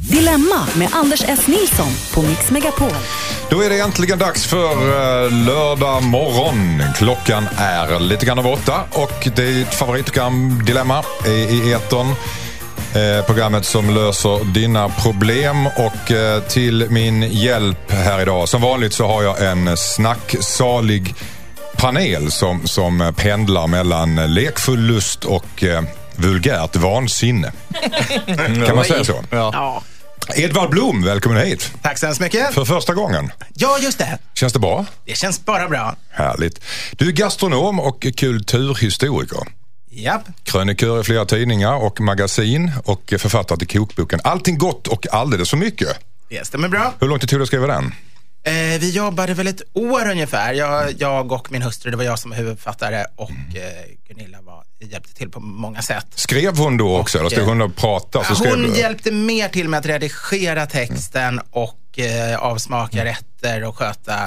Dilemma med Anders S. Nilsson på Mix Megapol. Då är det äntligen dags för eh, lördag morgon. Klockan är lite grann över åtta och det är ett favoritprogram, Dilemma, i, i etern. Eh, programmet som löser dina problem och eh, till min hjälp här idag. Som vanligt så har jag en snacksalig panel som, som pendlar mellan lekfull lust och eh, vulgärt vansinne. kan man säga så? Ja. Edvard Blom, välkommen hit. Tack så hemskt mycket. För första gången. Ja, just det. Känns det bra? Det känns bara bra. Härligt. Du är gastronom och kulturhistoriker. Japp. Krönikör i flera tidningar och magasin och författare till kokboken Allting gott och alldeles för mycket. Det stämmer bra. Hur lång tid tog det att skriva den? Eh, vi jobbade väl ett år ungefär. Jag, jag och min hustru, det var jag som var huvudförfattare och eh, Gunilla var, hjälpte till på många sätt. Skrev hon då också eller stod hon och pratade? Så skrev Hon du? hjälpte mer till med att redigera texten och eh, avsmaka rätter och sköta,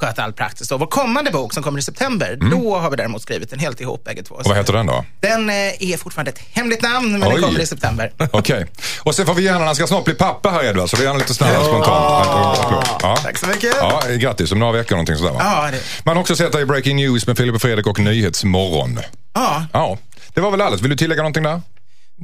sköta allt praktiskt. Och vår kommande bok som kommer i september, då har vi däremot skrivit den helt ihop bägge två. Och vad heter den då? Den eh, är fortfarande ett hemligt namn, men Oj. den kommer i september. Okej. Och sen får vi gärna, han ska snart bli pappa här Edvard, så vi gärna lite snabbare spontant. Ja. Tack så mycket. Ja, grattis om några veckor någonting sådär va? Ja, det, Man har också sett dig i Breaking News med Filip och Fredrik och Nyhetsmorgon. ja, Ja, det var väl allt. Vill du tillägga någonting där?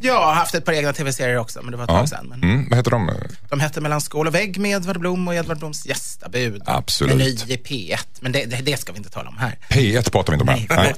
Jag har haft ett par egna tv-serier också, men det var ett Ja. tag sedan. Men Mm, vad heter de? De hette Mellan skål och vägg med Edvard Blom och Edvard Bloms gästabud. Absolut. Meny i P1, men det, det, det ska vi inte tala om här. P1 pratar vi inte om här. Nej.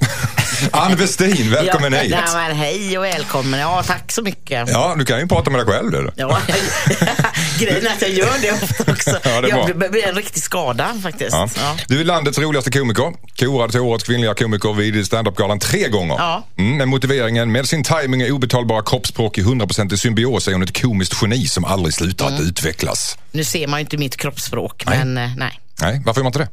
Ann Westin, välkommen ja, hit. Nej, men hej och välkommen. Ja, tack så mycket. Ja, du kan ju prata med dig själv. Du. Ja, grejen är att jag gör det ofta också. Ja, det är jag blir en riktig skada faktiskt. Ja. Ja. Du är landets roligaste komiker. Korad till årets kvinnliga komiker vid standup-galan tre gånger. Ja. Mm, med motiveringen, med sin timing och obetalbara kroppsspråk i 100% i symbios är hon ett komiskt geni som aldrig slutar Mm. att utvecklas. Nu ser man ju inte mitt kroppsspråk, Nej. men eh, nej. Nej, varför gör man inte det?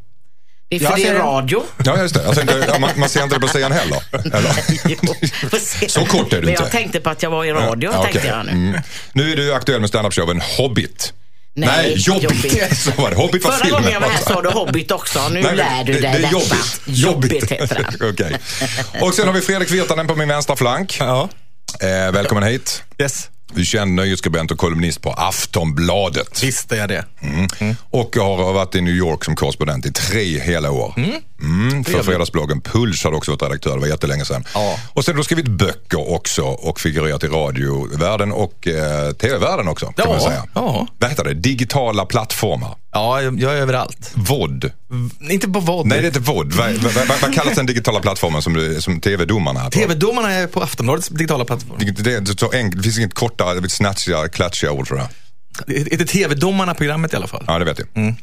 Det är för Jag det är ser det. radio. Ja, just det. Jag tänkte, man, man ser inte det på scen heller. Eller? Så kort är du Men inte. jag tänkte på att jag var i radio, Ja, tänkte okej. jag nu. Mm. Nu är du aktuell med standup-showen Hobbit. Nej, jobbigt. jobbigt. Så var det. Hobbit var Förra filmen. gången jag var här sa du Hobbit också. Nu Nej, men lär du det, dig det är detta. jobbigt. Jobbigt heter den. Okej. Och sen har vi Fredrik Virtanen på min vänstra flank. Ja. Eh, välkommen hit. Yes. Du är känd nöjesskribent och kolumnist på Aftonbladet. Visst är jag det. Och jag har varit i New York som korrespondent i tre hela år. Mm, för fredagsbloggen Puls har du också varit redaktör, det var jättelänge sedan. Ja. Och sen har du skrivit böcker också och figurerat i radiovärlden och eh, tv-världen också. Kan Ja, man säga. ja. Vad heter det? Digitala plattformar. Ja, jag är överallt. VOD. V- Inte på våld. Nej, det är inte VOD. Vad, vad, vad, vad kallas den digitala plattformen som, du- som tv-domarna är på? TV-domarna är på Aftonbladets digitala plattform. Det, det, är så enkelt, det finns inget korta, snatchiga, klatschiga ord för det. Det heter TV-domarna programmet i alla fall. Ja, det vet jag. Nej,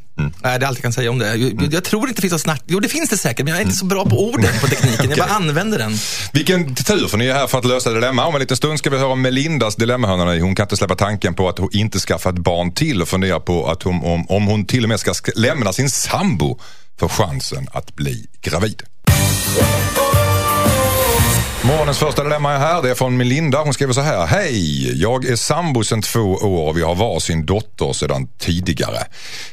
det är allt jag kan säga om det. Jag, jag tror inte det finns något snack. Jo, det finns det säkert, men jag är inte så bra på orden, på tekniken. Jag bara använder den. Vilken tur, för ni är här för att lösa dilemma. Om en liten stund ska vi höra om Melindas dilemmahörna. Hon kan inte släppa tanken på att hon inte skaffa ett barn till och fundera på att hon, om, om hon till och med ska sk- lämna sin sambo för chansen att bli gravid. Morgonens första dilemma är här. Det är från Melinda. Hon skriver så här. Hej! Jag är sambo sedan två år och vi har varsin dotter sedan tidigare.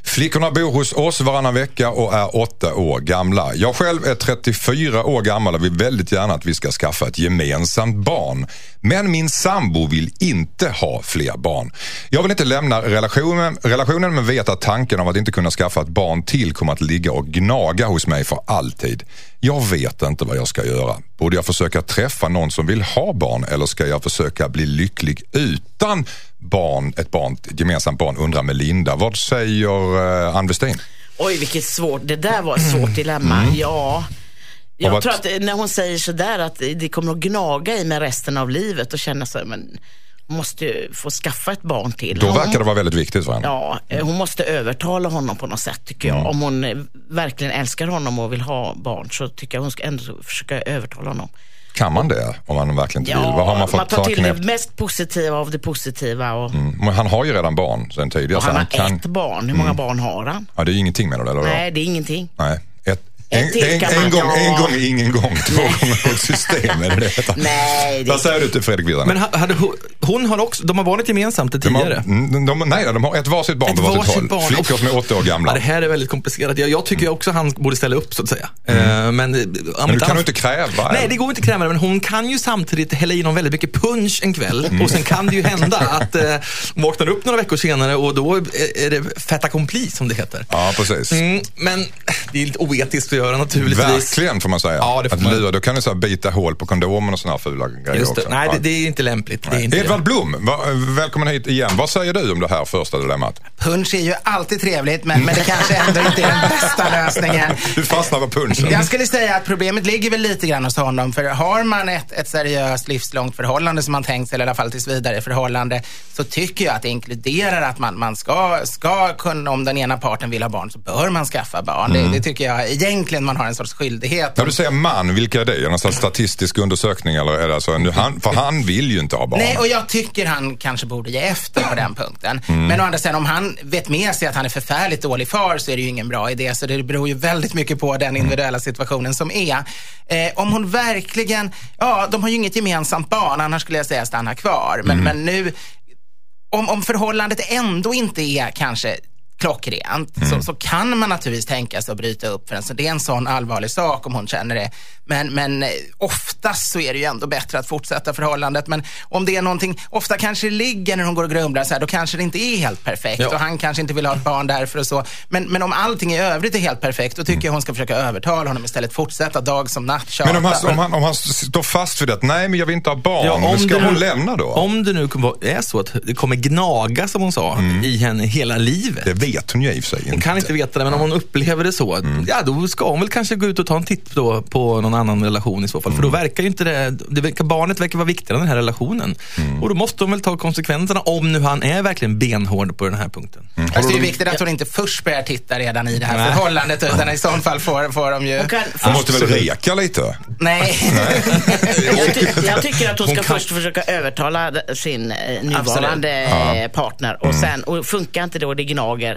Flickorna bor hos oss varannan vecka och är åtta år gamla. Jag själv är 34 år gammal och vill väldigt gärna att vi ska skaffa ett gemensamt barn. Men min sambo vill inte ha fler barn. Jag vill inte lämna relationen, relationen men vet att tanken om att inte kunna skaffa ett barn till kommer att ligga och gnaga hos mig för alltid. Jag vet inte vad jag ska göra. Borde jag försöka träffa någon som vill ha barn eller ska jag försöka bli lycklig utan barn, ett, barn, ett gemensamt barn undrar Melinda. Vad säger eh, Ann Westin? Oj, vilket svårt. Det där var ett svårt dilemma. Ja. Jag tror att när hon säger sådär att det kommer att gnaga i mig resten av livet och känna så men måste få skaffa ett barn till. Då verkar det vara väldigt viktigt för henne. Ja, eh, hon måste övertala honom på något sätt tycker Mm. jag. Om hon eh, verkligen älskar honom och vill ha barn så tycker jag hon ska ändå försöka övertala honom. Kan man det om man verkligen inte Ja, vill? Vad har man fått tar ta till det knäppt? mest positiva av det positiva. Och, Men han har ju redan barn sen tidigare. och så han har kan... ett barn. Hur många barn har han? Ja, det är ingenting med det eller? Nej, det är ingenting. Nej. En en, en, gång, en gång, ingen gång. Två gånger ett system. Är det det? Nej, det- Vad säger du till Fredrik Virtanen? Men ha- hade hon, hon har också, de har varit gemensamt de har, tidigare. mm, de, nej, de har ett varsitt barn Ett på varsitt varsitt håll. barn. Flickor som är åtta år gamla. Ja, det här är väldigt komplicerat. Jag, jag tycker också han borde ställa upp så att säga. Eh, Men, Men du kan ju inte kräva. Nej, det går inte att kräva det, men hon kan ju samtidigt hälla i någon väldigt mycket punch en kväll Mm. och sen kan det ju hända att eh, hon vaknar upp några veckor senare och då är det fait accompli som det heter. Ja, precis. Mm, men det är lite oetiskt göra naturligtvis. Verkligen får man säga. Ja, det får att man. lura, då kan du så här bita hål på kondomen och sådana här fula grejer Just det. också. Nej, det, det är inte lämpligt. Är inte Edvard. Blom, välkommen hit igen. Vad säger du om det här första dilemmat? Punch är ju alltid trevligt, men, men det kanske ändå inte är den bästa lösningen. Du fastnar på punchen. Jag skulle säga att problemet ligger väl lite grann hos honom. För har man ett, ett seriöst livslångt förhållande som man tänkt sig, eller i alla fall tills vidare förhållande, så tycker jag att det inkluderar att man, man ska, ska kunna, om den ena parten vill ha barn, så bör man skaffa barn. Det, det tycker jag egentligen man har en sorts skyldighet. När du säger man, vilka är det? Är det statistisk undersökning eller är det alltså, nu, han, för han vill ju inte ha barn. Nej, och jag tycker han kanske borde ge efter på den punkten. Mm. Men å andra sidan, om han vet med sig att han är förfärligt dålig far så är det ju ingen bra idé. Så det beror ju väldigt mycket på den individuella situationen som är. Eh, om hon verkligen, ja, de har ju inget gemensamt barn, annars skulle jag säga stanna kvar. Men, Mm. men nu, om, om förhållandet ändå inte är kanske klockrent Mm. så, så kan man naturligtvis tänka sig att bryta upp för en. Så det är en sån allvarlig sak om hon känner det. Men, men eh, oftast så är det ju ändå bättre att fortsätta förhållandet. Men om det är någonting, ofta kanske det ligger när hon går och grumlar så här, då kanske det inte är helt perfekt Ja. och han kanske inte vill ha ett barn därför och så. Men, men om allting i övrigt är helt perfekt, då tycker jag hon ska försöka övertala honom istället. Fortsätta dag som natt, tjata. Men om han, om, han, om han står fast vid det, nej men jag vill inte ha barn, Ja, om ska det hon nu- lämna då? Om det nu kommer- är så att det kommer gnaga, som hon sa, i henne hela livet. Vet hon ju i och för sig Hon kan inte veta det, men om hon upplever det så, ja då ska hon väl kanske gå ut och ta en titt då på någon annan relation i så fall. För då verkar ju inte det, det verkar, barnet verkar vara viktigare än den här relationen. Och då måste hon väl ta konsekvenserna om nu han är verkligen benhård på den här punkten. Alltså, det är ju viktigt att hon inte först börjar titta redan i det här Nej. förhållandet, utan i sån fall får, får de ju... Hon kan Hon måste väl reka lite? Nej. jag, ty, jag tycker att hon ska Hon kan- först försöka övertala sin eh, nuvarande eh, partner och sen, och funkar inte och det gnager,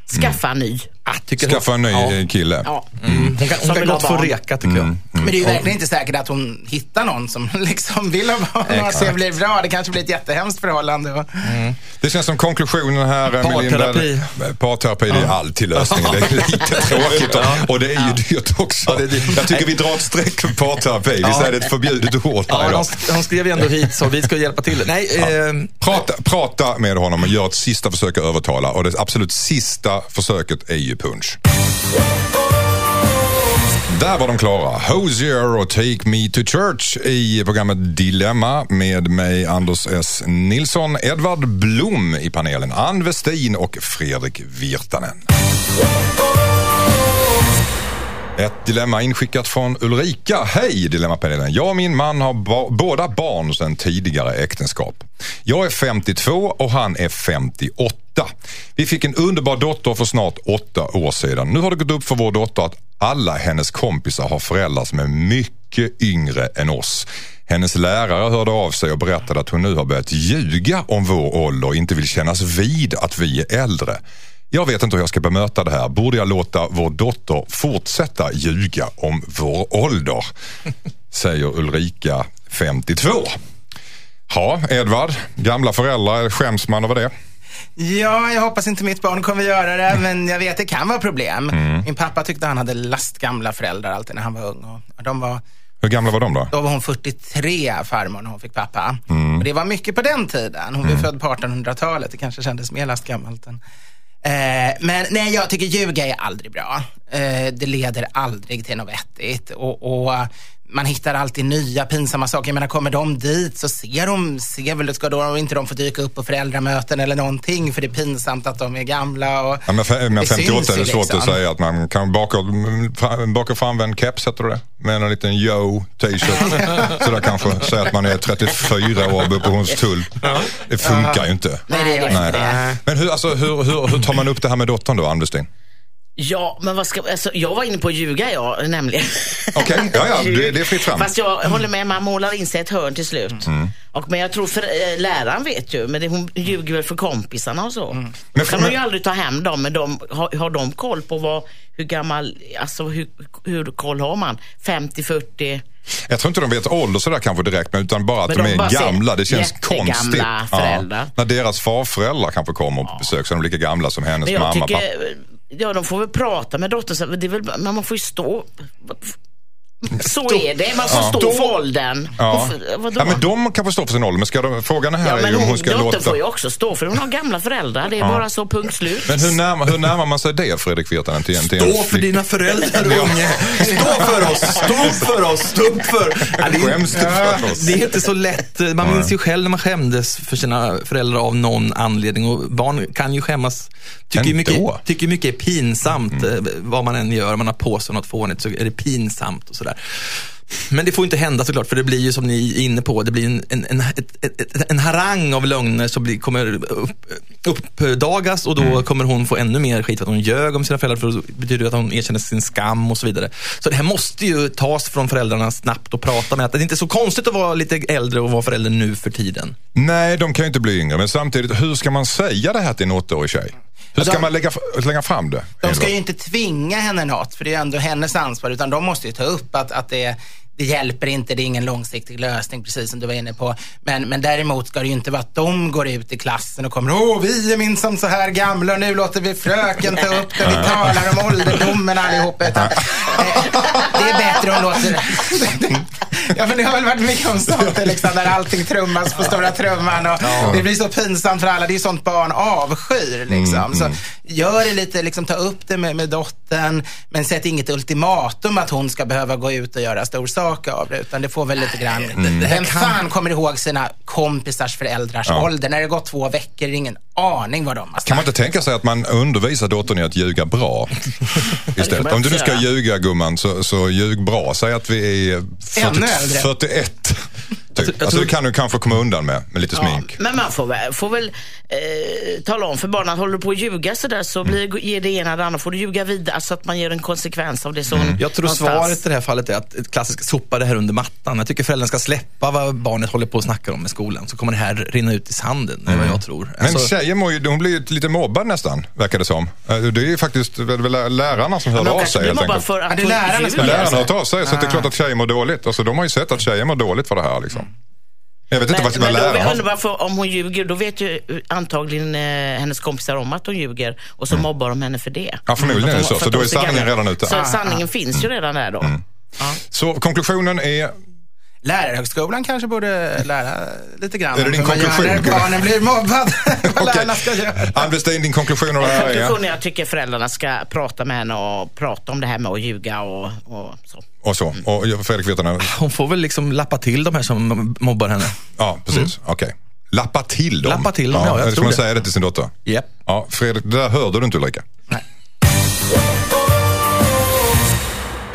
skaffa en ny. Ah, Skaffa en ny Ja. kille? Ja. Mm. Hon kan, hon Som kan vill ha gott få barn. reka tycker jag. Men det är ju verkligen inte säkert att hon hittar någon som liksom vill ha barn och att det blir bra. Det kanske blir ett jättehemskt förhållande. Och... Det känns som konklusionen här, eh, Parterapi. Melinda. Parterapi, det är alltid lösningen. Det är lite tråkigt och, och det är ju dyrt också. det är dyrt. Jag tycker vi drar ett streck för parterapi. Vi säger det är ett förbjudet ord här Ja, idag. hon, hon skrev ju ändå hit så vi ska hjälpa till. Nej, eh, Prata, prata med honom och gör ett sista försök att övertala. Och det absolut sista försöket är ju punch. Där var de klara. Hosier och Take Me To Church i programmet Dilemma med mig Anders S. Nilsson, Edvard Blom i panelen, Ann Westin och Fredrik Virtanen. Ett dilemma inskickat från Ulrika. Hej Dilemmapanelen. Jag och min man har ba- båda barn sedan tidigare äktenskap. Jag är 52 och han är 58. Vi fick en underbar dotter för snart åtta år sedan. Nu har det gått upp för vår dotter att alla hennes kompisar har föräldrar som är mycket yngre än oss. Hennes lärare hörde av sig och berättade att hon nu har börjat ljuga om vår ålder och inte vill kännas vid att vi är äldre. Jag vet inte hur jag ska bemöta det här. Borde jag låta vår dotter fortsätta ljuga om vår ålder? Säger Ulrika, 52. Ja, Edvard, gamla föräldrar, skäms man över det? Ja, jag hoppas inte mitt barn kommer göra det, men jag vet det kan vara problem. Min pappa tyckte han hade lastgamla föräldrar alltid när han var ung. Och de var, Hur gamla var de då? då var hon 43, farmor, när hon fick pappa. Och det var mycket på den tiden. Hon var född på 1800-talet. Det kanske kändes mer lastgammalt än... Eh, men nej, jag tycker ljuga är aldrig bra. Eh, det leder aldrig till något vettigt. Och, och man hittar alltid nya pinsamma saker. Jag menar, kommer de dit så ser de, ser väl, ska då inte de få dyka upp på föräldramöten eller någonting för det är pinsamt att de är gamla. Och Ja, men fe- men det 58 syns är det svårt att liksom. säga att man kan baka, fra- baka fram en keps, heter det Med en liten yo t-shirt. Så där kanske säga att man är 34 år och bor på Hornstull. Det funkar ju inte. Nej, det gör inte det. Men hur, alltså, hur, hur, hur tar man upp det här med dottern då, Ann Westin? Ja, men vad ska, alltså, jag var inne på att ljuga jag, nämligen. Okej, ja, ja, det- det är fritt fram. Fast jag håller med, man målar in sig ett hörn till slut. Mm. Och, men jag tror för eh, läraren vet ju, men det, hon ljuger väl för kompisarna och så. Men Men kan man ju men- aldrig ta hem dem, men de, har, har de koll på vad, hur gammal, alltså hur, hur koll har man? 50, 40? Jag tror inte de vet ålder sådär kanske direkt, men utan bara att Men de, de är gamla. Det känns konstigt. föräldrar. när deras farföräldrar kanske kommer på besök så är de lika gamla som hennes Men jag mamma. tycker, pappa. Ja de får väl prata med dottern, så det är väl, men man får ju stå. Så är det, man får stå för åldern. Ja. Vadå? ja, men de kan få stå för sin ålder, men ska de, frågan här Ja, är men ju om hon, ska dottern låta... får ju också stå för hon har gamla föräldrar. Det är bara så, punkt slut. Men hur närmar, hur närmar man sig det, Fredrik Virtanen, till till en Stå för dina föräldrar unge. Stå för oss, stå upp för oss, stå upp för... Ja, det, du för oss? det är inte så lätt. Man minns ju själv när man skämdes för sina föräldrar av någon anledning. Och barn kan ju skämmas. Tycker mycket, tycker mycket är pinsamt. eh, Vad man än gör, om man har på sig något fånigt så är det pinsamt och sådär. Men det får inte hända såklart, för det blir ju som ni är inne på, det blir en, en, en, en harang av lögner som blir, kommer upp, uppdagas och då kommer hon få ännu mer skit för att hon ljög om sina föräldrar, för det betyder att hon erkänner sin skam och så vidare. Så det här måste ju tas från föräldrarna snabbt och prata med att det är inte så konstigt att vara lite äldre och vara förälder nu för tiden. Nej, de kan ju inte bli yngre. Men samtidigt, hur ska man säga det här till en åttaårig tjej? Hur ska de- man lägga, lägga fram det? De ska ju inte tvinga henne något, för det är ändå hennes ansvar, utan de måste ju ta upp att, att det, det hjälper inte, det är ingen långsiktig lösning, precis som du var inne på. Men, men däremot ska det ju inte vara att de går ut i klassen och kommer, åh, vi är minsann så här gamla och nu låter vi fröken ta upp det, vi talar om ålderdomen allihop. Utan, det är bättre att låta Ja, men det har väl varit mycket om sånt, liksom, där allting trummas på stora trumman och det blir så pinsamt för alla. Det är sånt barn avskyr. Liksom. Så gör det lite, liksom, ta upp det med, med dottern, men sätt inget ultimatum att hon ska behöva gå ut och göra stor sak av det, utan det får väl lite grann. Vem fan kommer ihåg sina kompisars föräldrars ålder? När det gått två veckor, är det ingen aning vad de har sagt. Kan man inte tänka sig att man undervisar dottern i att ljuga bra? Istället. Om du nu ska ljuga gumman, så, så ljug bra. Säg att vi är Ännu 40, äldre. 41. Typ. jag Alltså, tror- det kan du kanske komma undan med, med lite smink. Men man får väl, får väl eh, tala om för barnen att håller du på att ljuga sådär så blir, ger det ena det andra. får du ljuga vidare så att man ger en konsekvens av det. Så Jag tror någonstans. svaret i det här fallet är att klassiskt sopa det här under mattan. Jag tycker föräldrarna ska släppa vad barnet håller på att snacka om i skolan. Så kommer det här rinna ut i sanden, är vad jag tror. Men Alltså- tjejer mår ju, hon blir ju lite mobbad nästan, verkar det som. Eh, Det är ju faktiskt väl- väl lärarna som Men de av sig helt enkelt. för att Ja, det är lärarna som lär Lärarna sig. har hört av sig, så att det är klart att tjejer mår dåligt. Alltså, de har ju sett att tjejer mår dåligt för det här. Liksom. Jag vet inte Men, vad, men då, jag undrar varför, om hon ljuger, då vet ju antagligen eh, hennes kompisar om att hon ljuger och så mobbar de henne för det. Mm. Ja, förmodligen är det så. Så då är sanningen redan ute. Så Ah, sanningen finns ju redan där då. Ja. Så konklusionen är, Lärarhögskolan kanske borde lära lite grann Är det om din konklusion? barnen blir mobbade. vad Okej. lärarna ska göra. Ann Westin, din konklusion av det här är? Jag tycker föräldrarna ska prata med henne och prata om det här med att ljuga och, och så. Och så. Och Fredrik Virtanen? Hon får väl liksom lappa till de här som mobbar henne. Ja, precis. Okej. Lappa till dem. Lappa till dem, ja, jag Ska tror man det. säga det till sin dotter? Japp. Ja, Fredrik, det där hörde du inte Ulrika.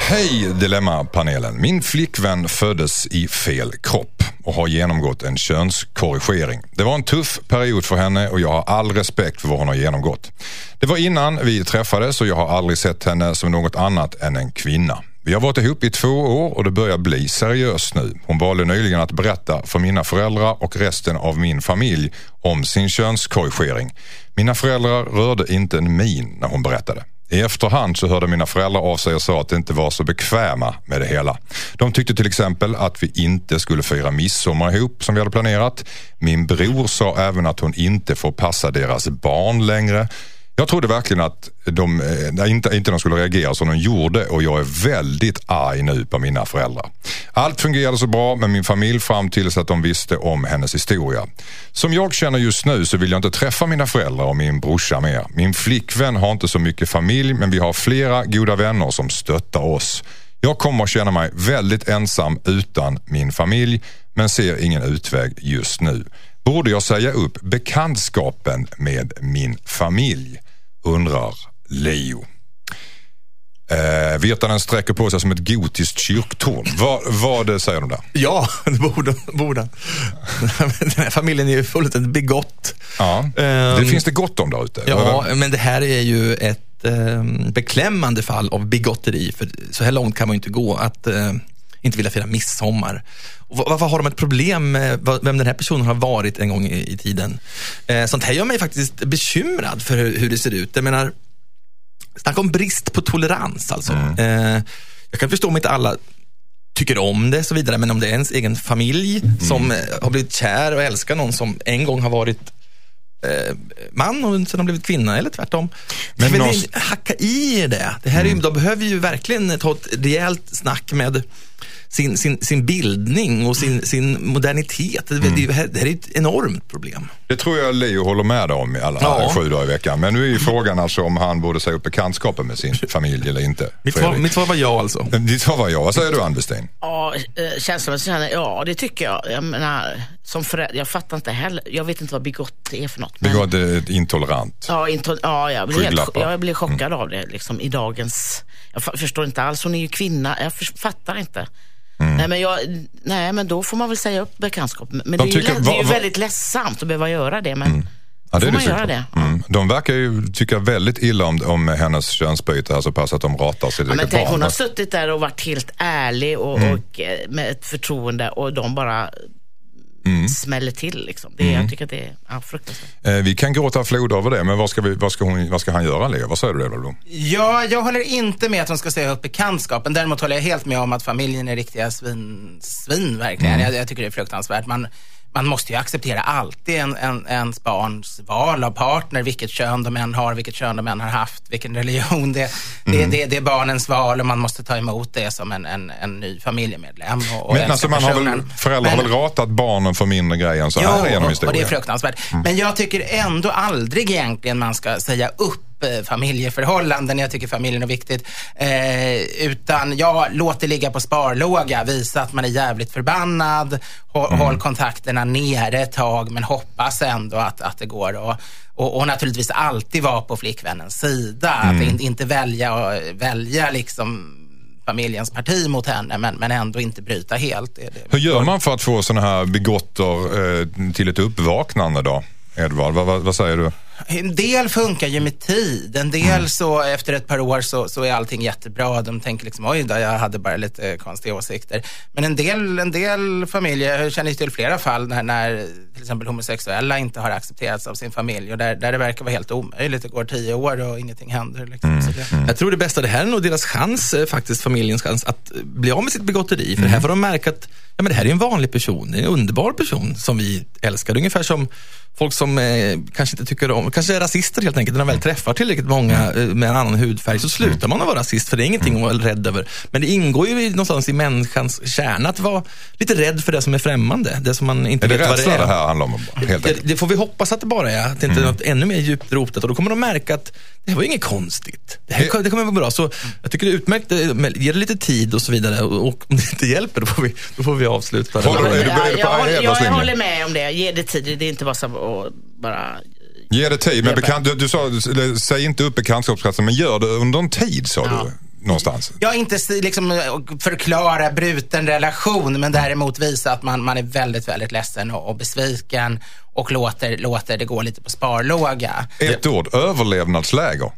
Hej Dilemmapanelen. Min flickvän föddes i fel kropp och har genomgått en könskorrigering. Det var en tuff period för henne och jag har all respekt för vad hon har genomgått. Det var innan vi träffades och jag har aldrig sett henne som något annat än en kvinna. Vi har varit ihop i två år och det börjar bli seriöst nu. Hon valde nyligen att berätta för mina föräldrar och resten av min familj om sin könskorrigering. Mina föräldrar rörde inte en min när hon berättade. I efterhand så hörde mina föräldrar av sig och sa att de inte var så bekväma med det hela. De tyckte till exempel att vi inte skulle fira midsommar ihop som vi hade planerat. Min bror sa även att hon inte får passa deras barn längre. Jag trodde verkligen att de eh, inte, inte de skulle reagera som de gjorde och jag är väldigt arg nu på mina föräldrar. Allt fungerade så bra med min familj fram tills att de visste om hennes historia. Som jag känner just nu så vill jag inte träffa mina föräldrar och min brorsa mer. Min flickvän har inte så mycket familj men vi har flera goda vänner som stöttar oss. Jag kommer att känna mig väldigt ensam utan min familj men ser ingen utväg just nu. Borde jag säga upp bekantskapen med min familj? Undrar Leo. Eh, Virtanen sträcker på sig som ett gotiskt kyrktorn. Vad, vad säger de där? Ja, det borde, borde. Den här familjen är ju fullständigt bigott. Ja. Ehm, det finns det gott om där ute. Ja, men det här är ju ett eh, beklämmande fall av bigotteri. För så här långt kan man ju inte gå. Att eh, inte vilja fira midsommar. Och varför har de ett problem med vem den här personen har varit en gång i, i tiden? Eh, sånt här gör mig faktiskt bekymrad för hur, hur det ser ut. Jag menar, snacka om brist på tolerans alltså. Eh, jag kan förstå om inte alla tycker om det och så vidare, men om det är ens egen familj som eh, har blivit kär och älskar någon som en gång har varit man och sen har blivit kvinna eller tvärtom. Men någonstans- hacka i det. det här är, ju- De behöver ju verkligen ta ett rejält snack med sin, sin, sin bildning och sin, sin modernitet. Det, det, här det här är ett enormt problem. Det tror jag Leo håller med om i alla Ja. sju dagar i veckan. Men nu är ju frågan alltså om han borde säga upp bekantskapen med sin familj eller inte. Mitt svar, Fredrik. mitt svar var ja alltså. Ditt svar var ja. Vad säger du Ann Westin? Ja, eh, känslomässigt känner ja det tycker jag. Jag menar, som förälder, jag fattar inte heller, jag vet inte vad bigott är för något. Begått ett intolerant. Ja, inte, ja jag, blir helt, jag blir chockad av det liksom, i dagens... Jag förstår inte alls, hon är ju kvinna, jag fattar inte. Nej, men jag, nej, men då får man väl säga upp bekantskap. Men det är, ju, tycker- led- det är ju väldigt ledsamt att behöva göra det. Men Ja, det är det göra det? Mm. De verkar ju tycka väldigt illa om, om hennes könsbyte, här så pass att de ratar sitt Ja, men tänk, barn. hon har suttit där och varit helt ärlig och, Mm. och eh, med ett förtroende och de bara Mm. smäller till. Liksom. Det, Jag tycker att det är ja, fruktansvärt. Eh, vi kan gråta flod över det, men vad ska, vi, vad ska, hon, vad ska han göra Leo? Vad säger du Blom? Ja, jag håller inte med att de ska säga upp bekantskapen. Däremot håller jag helt med om att familjen är riktiga svin, svin verkligen. Jag, jag tycker det är fruktansvärt. Man, man måste ju acceptera alltid en, en, ens barns val av partner, vilket kön de än har, vilket kön de än har haft, vilken religion. Det, det, det, det är barnens val och man måste ta emot det som en, en, en ny familjemedlem. Och, och Men alltså, man har väl, föräldrar har Men- väl ratat barnen för mindre grejer än så här Jo, genom och historien? det är fruktansvärt. Men jag tycker ändå aldrig egentligen man ska säga upp eh, familjeförhållanden. Jag tycker familjen är viktigt. Eh, utan ja, låt det ligga på sparlåga. Visa att man är jävligt förbannad. Håll, håll kontakterna nere ett tag men hoppas ändå att, att det går. Och, och, och naturligtvis alltid vara på flickvännens sida. Att in, inte välja, välja liksom familjens parti mot henne men, men ändå inte bryta helt. Det, det, Hur gör man för att få sådana här bigotter eh, till ett uppvaknande då? Edvard, vad, vad, vad säger du? En del funkar ju med tid. En del så efter ett par år så, så är allting jättebra. De tänker liksom oj då, jag hade bara lite eh, konstiga åsikter. Men en del, en del familjer, jag känner till flera fall när, när till exempel homosexuella inte har accepterats av sin familj och där, där det verkar vara helt omöjligt. Det går tio år och ingenting händer. Liksom. Så det, Jag tror det bästa, det här är nog deras chans, eh, faktiskt familjens chans, att eh, bli av med sitt bigotteri. För här får de märka att ja, men det här är en vanlig person, en underbar person som vi älskar. Ungefär som folk som eh, kanske inte tycker om, kanske är rasister helt enkelt. När de väl träffar tillräckligt många eh, med en annan hudfärg så slutar man att vara rasist, för det är ingenting att vara rädd över. Men det ingår ju någonstans i människans kärna att vara lite rädd för det som är främmande, det som man inte Är det vet vad det är. det här handlar om? Helt Det, det får vi hoppas att det bara är, att det inte är något ännu mer djupt rotat och då kommer de märka att det här var inget konstigt. Det, här, det kommer vara bra. Så jag tycker det är utmärkt, eh, ge det lite tid och så vidare och, om det inte hjälper då får vi, då får vi avsluta. det. Du- är du jag, jag linje? håller med om det. Ge det tid. Det är inte bara så att bara... Ge det tid, men bekant, du, du sa, säg inte upp bekantskapskretsen, men gör det under en tid sa Ja. du. Någonstans. Ja, inte liksom eh, förklara bruten relation, men däremot visa att man, man är väldigt, väldigt ledsen och, och besviken och låter, låter det gå lite på sparlåga. Ett ord, överlevnadsläger.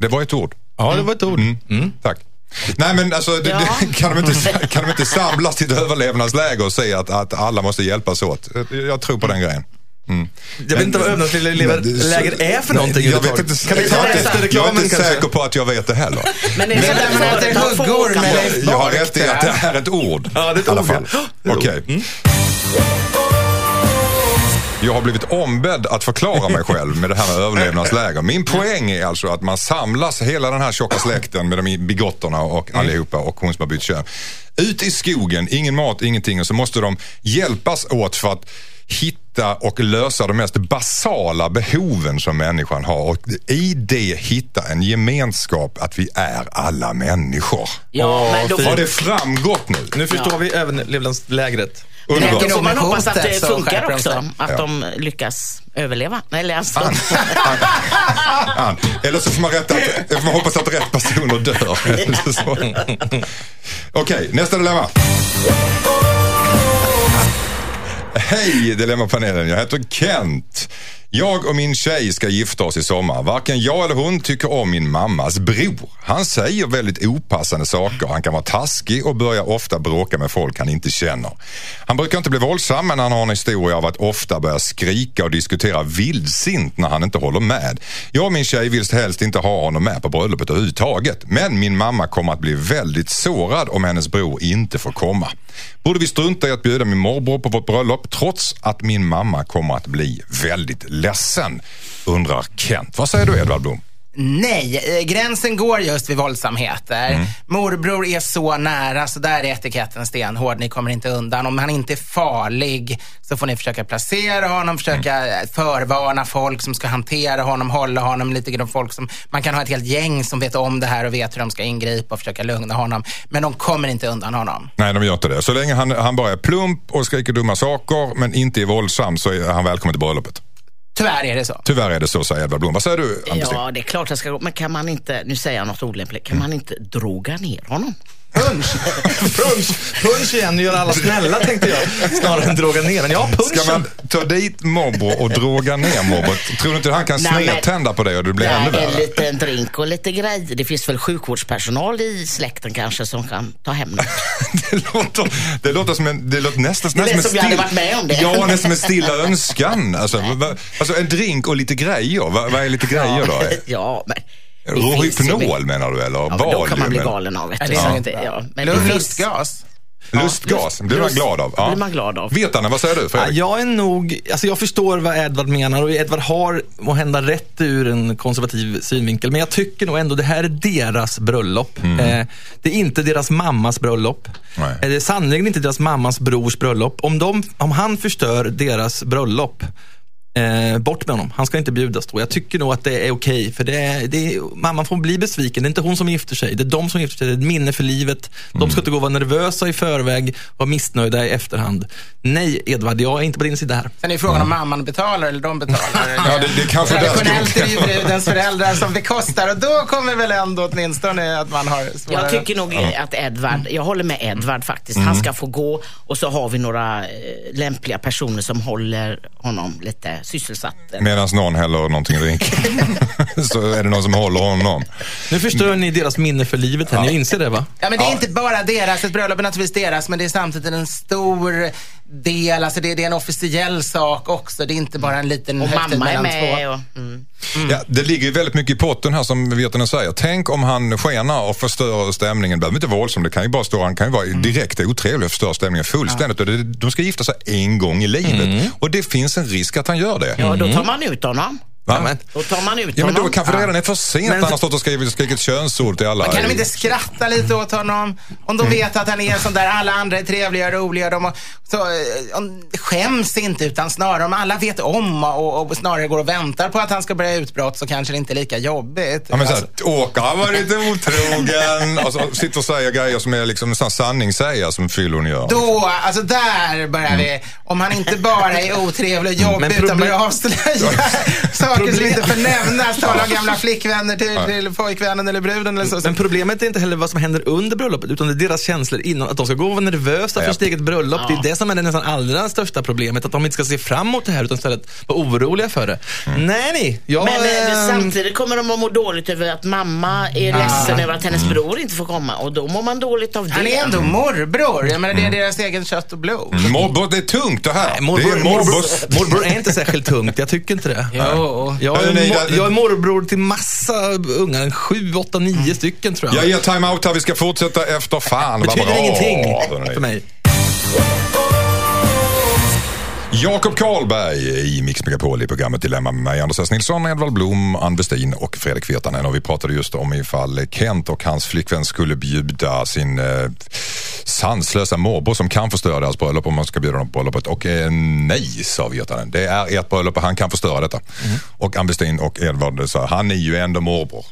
Det var ett ord. Ja, det var ett ord. Mm. Tack. Nej men alltså, det, Ja. det, kan, de inte, kan de inte samlas till ett överlevnadsläger och säga att, att alla måste hjälpas åt? Jag tror på den grejen. Jag vet inte vad överlevnadsläger är för någonting Jag vet inte, Kan vi ta är det efter jag är reklamen inte säker på att jag vet det heller. Men det är så där man äter man får huggor med Leif Jag har rätt i att det är ett ord. Ja, det är ett ord. Det är Okej. Mm. Jag har blivit ombedd att förklara mig själv med det här med överlevnadsläger. Min poäng är alltså att man samlas, hela den här tjocka släkten med de bigotterna och allihopa och hon som har bytt kön. Ut i skogen, ingen mat, ingenting och så måste de hjälpas åt för att hitta och lösa de mest basala behoven som människan har och i det hitta en gemenskap att vi är alla människor. Ja, men då Har det framgått nu? Nu förstår vi överlevnadslägret. men Underbart. då får man hoppas att det funkar också. Att Ja. de lyckas överleva. Eller alltså, Ann. Eller så får man, rätta att, får man hoppas att rätt personer dör. Okej, nästa dilemma. Hej Dilemmapanelen, jag heter Kent. Jag och min tjej ska gifta oss i sommar. Varken jag eller hon tycker om min mammas bror. Han säger väldigt opassande saker. Han kan vara taskig och börjar ofta bråka med folk han inte känner. Han brukar inte bli våldsam men han har en historia av att ofta börja skrika och diskutera vildsint när han inte håller med. Jag och min tjej vill helst inte ha honom med på bröllopet överhuvudtaget. Men min mamma kommer att bli väldigt sårad om hennes bror inte får komma. Borde vi strunta i att bjuda min morbror på vårt bröllop trots att min mamma kommer att bli väldigt ledsen? Undrar Kent. Vad säger du Edvard Blom? Nej, eh, gränsen går just vid våldsamheter. Mm. Morbror är så nära, så där är etiketten stenhård. Ni kommer inte undan. Om han inte är farlig så får ni försöka placera honom, försöka Mm. eh, förvarna folk som ska hantera honom, hålla honom lite grann. Folk som, man kan ha ett helt gäng som vet om det här och vet hur de ska ingripa och försöka lugna honom. Men de kommer inte undan honom. Nej, de gör inte det. Så länge han, han bara är plump och skriker dumma saker men inte är våldsam så är han välkommen till bröllopet. Tyvärr är det så. Tyvärr är det så, säger Edvard Blom. Vad säger du, Ann-Kristin? Ja, det är klart jag ska gå. Men kan man inte, nu säger jag något olämpligt, kan man inte droga ner honom? Punch! Punch, punch igen och göra alla snälla tänkte jag. Snarare än droga ner den. Ja, punchen. Ska man ta dit morbror och droga ner morbror? Tror du inte han kan snedtända på det och det blir ännu Nej, en värre? liten drink och lite grejer. Det finns väl sjukvårdspersonal i släkten kanske som kan ta hem något. Det låter, det låter som en, det låter nästan, Det lät nästan som jag hade varit med om det. Ja, nästan som en stilla önskan. Alltså, va, alltså en drink och lite grejer. Vad vad är lite grejer då? ja, men... Rohypnol menar du eller? Ja, men då kan man bli galen av. Vet Ja, du. inte- att, ja, men Lustgas. Lustgas, det blir man glad av. blir man glad av. Vetarna, vad säger du Ja, Fredrik? jag är nog, alltså jag förstår vad Edvard menar och Edvard har må hända rätt ur en konservativ synvinkel. Men jag tycker nog ändå det här är deras bröllop. Eh, det är inte deras mammas bröllop. Nej. Eh, det är sannerligen inte deras mammas brors bröllop. Om, de, om han förstör deras bröllop, Eh, bort med honom. Han ska inte bjudas då. Jag tycker nog att det är okej. för det är, det är, mamman får bli besviken. Det är inte hon som gifter sig. Det är de som gifter sig. Det är ett minne för livet. De ska inte gå och vara nervösa i förväg och vara missnöjda i efterhand. Nej, Edvard, jag är inte på din sida här. Sen är frågan om mamman betalar eller de betalar. Ja, det, det kanske Traditionellt är det ju brudens föräldrar som bekostar och då kommer väl ändå åtminstone att man har svårare. Jag tycker nog att Edvard, jag håller med Edvard faktiskt. Han ska få gå och så har vi några eh, lämpliga personer som håller honom lite sysselsatt. Medan någon häller någonting i drinken. så är det någon som håller honom. Nu förstör ni deras minne för livet här. Ni inser det va? Ja, men det är inte bara deras. Ett bröllop är naturligtvis deras, men det är samtidigt en stor del. Alltså det, det är en officiell sak också. Det är inte bara en liten Och högtid mamma är mellan två. med. Och, mm. Ja, det ligger ju väldigt mycket i potten här som Virtanen säger. Tänk om han skenar och förstör stämningen. Det behöver inte vara våldsam, det kan ju bara stå, han kan ju vara direkt otrevlig och förstöra stämningen fullständigt. Och det, de ska gifta sig en gång i livet. Och det finns en risk att han gör det. Ja, då tar man ut honom. Va? men- Då tar man ut Ja men då honom. kanske det redan är för sent. Men- Han har stått och skrivit, skrikit könsord till alla. Men kan de inte skratta lite åt honom? Om de vet att han är sån där, alla andra är trevliga och roliga. De, så, eh, skäms inte, utan snarare om alla vet om och, och snarare går och väntar på att han ska börja utbrott så kanske det inte är lika jobbigt. Ja, men så Alltså, här, Åker han var lite otrogen och så sitter och säger grejer som är liksom sanningssägare som fyllon gör. då, alltså där börjar vi. Om han inte bara är otrevlig och jobbig Men utan problem- börjar avslöja saker som inte får nämnas. Tala om gamla flickvänner till, till pojkvännen eller bruden eller så. Men problemet är inte heller vad som händer under bröllopet, utan det är deras känslor innan. Att de ska gå och vara nervösa för sitt eget bröllop. Det är det som är det nästan allra största problemet. Att de inte ska se fram emot det här, utan istället vara oroliga för det. Nej, nej. Jag, Men eh, ehm, samtidigt kommer de att må dåligt över att mamma är ledsen över att hennes bror inte får komma och då mår man dåligt av det. Han är ändå morbror. Jag menar, det är deras egen kött och blod. Morbror, det är tungt det här. Nej, morbror, det är morbror, morbror är inte särskilt tungt, jag tycker inte det. Jo. Jag är, mor- det- jag är morbror till massa ungar, sju, åtta, nio stycken tror jag. Jag ger time-out här, vi ska fortsätta efter fan. Det vad betyder bra. ingenting för mig. Jakob Karlberg i Mix Megapol i programmet Dilemma med mig, Anders S. Nilsson, Edvard Blom, Ann Westin och Fredrik Virtanen. Och vi pratade just om ifall Kent och hans flickvän skulle bjuda sin eh, sanslösa morbror som kan förstöra deras bröllop om man ska bjuda dem på bröllopet. Och eh, nej, sa Virtanen. Det är ert bröllop och han kan förstöra detta. Och Ann Westin och Edvard sa, han är ju ändå morbror.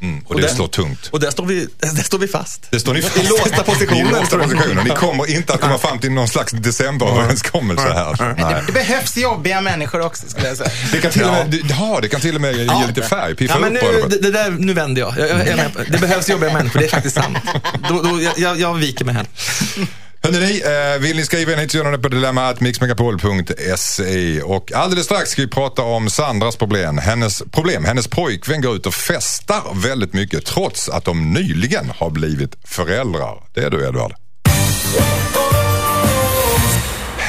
Mm. Och, det där- slår tungt. Och där står vi, där står vi fast. Det står ni fast I låsta positioner. I låsta positioner. Ni kommer inte att komma fram till någon slags decemberöverenskommelse här. Nej. Det behövs jobbiga människor också skulle jag säga. Det kan till och med, det- ja, det kan till och med ge lite färg, piffa Ja, men upp nu, det, det där, nu vänder jag. jag, jag, på- det behövs jobbiga människor, det är faktiskt sant. Då, då, jag- jag, jag viker mig här. Hörrni, eh, vill ni skriva in hit så gör ni det på dilemma.mixmegapol.se. Och alldeles strax ska vi prata om Sandras problem. Hennes problem. Hennes pojkvän går ut och festar väldigt mycket trots att de nyligen har blivit föräldrar. Det är du Edvard.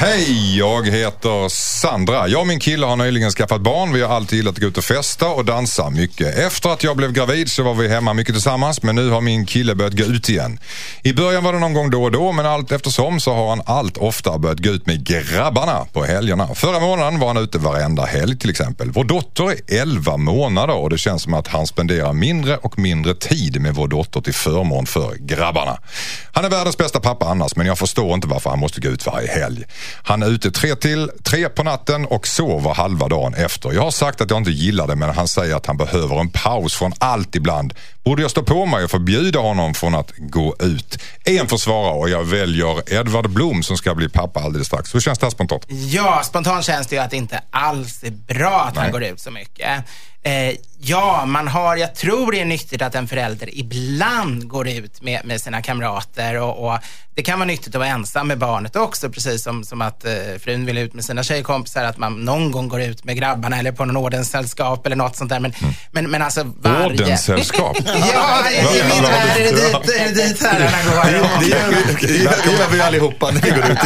Hej, jag heter Sandra. Jag och min kille har nyligen skaffat barn. Vi har alltid gillat att gå ut och festa och dansa mycket. Efter att jag blev gravid så var vi hemma mycket tillsammans men nu har min kille börjat gå ut igen. I början var det någon gång då och då men allt eftersom så har han allt oftare börjat gå ut med grabbarna på helgerna. Förra månaden var han ute varenda helg till exempel. Vår dotter är 11 månader och det känns som att han spenderar mindre och mindre tid med vår dotter till förmån för grabbarna. Han är världens bästa pappa annars men jag förstår inte varför han måste gå ut varje helg. Han är ute tre till tre på natten och sover halva dagen efter. Jag har sagt att jag inte gillar det men han säger att han behöver en paus från allt ibland. Borde jag stå på mig och förbjuda honom från att gå ut? En får svara och jag väljer Edvard Blom som ska bli pappa alldeles strax. Hur känns det här spontant? Ja, spontant känns det ju att det inte alls är bra att Nej. han går ut så mycket. Eh, ja, man har, jag tror det är nyttigt att en förälder ibland går ut med, med sina kamrater och, och det kan vara nyttigt att vara ensam med barnet också, precis som, som att eh, frun vill ut med sina tjejkompisar, att man någon gång går ut med grabbarna eller på någon ordenssällskap eller något sånt där. Men, men, men alltså varje... Ordenssällskap? Ja, i min värld är det dit, dit herrarna går. Det gör, vi- det gör, det gör vi allihopa när vi går ut.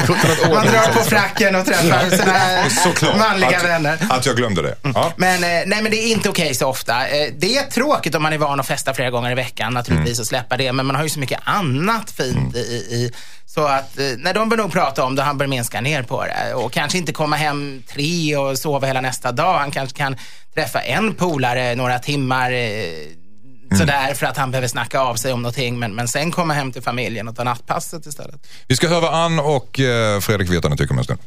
Det Man drar på fracken och träffar sina Såklart. manliga att, vänner. Att jag glömde det. Ja. Men, eh, nej, men det är inte okej så ofta. Eh, Det är tråkigt om man är van att festa flera gånger i veckan naturligtvis och släppa det. Men man har ju så mycket annat fint i, i så att, eh, nej, de bör nog prata om det. Han bör minska ner på det. Och kanske inte komma hem tre och sova hela nästa dag. Han kanske kan träffa en polare några timmar eh, sådär för att han behöver snacka av sig om någonting. Men, men sen komma hem till familjen och ta nattpasset istället. Vi ska höra vad Ann och eh, Fredrik ni tycker om en stund.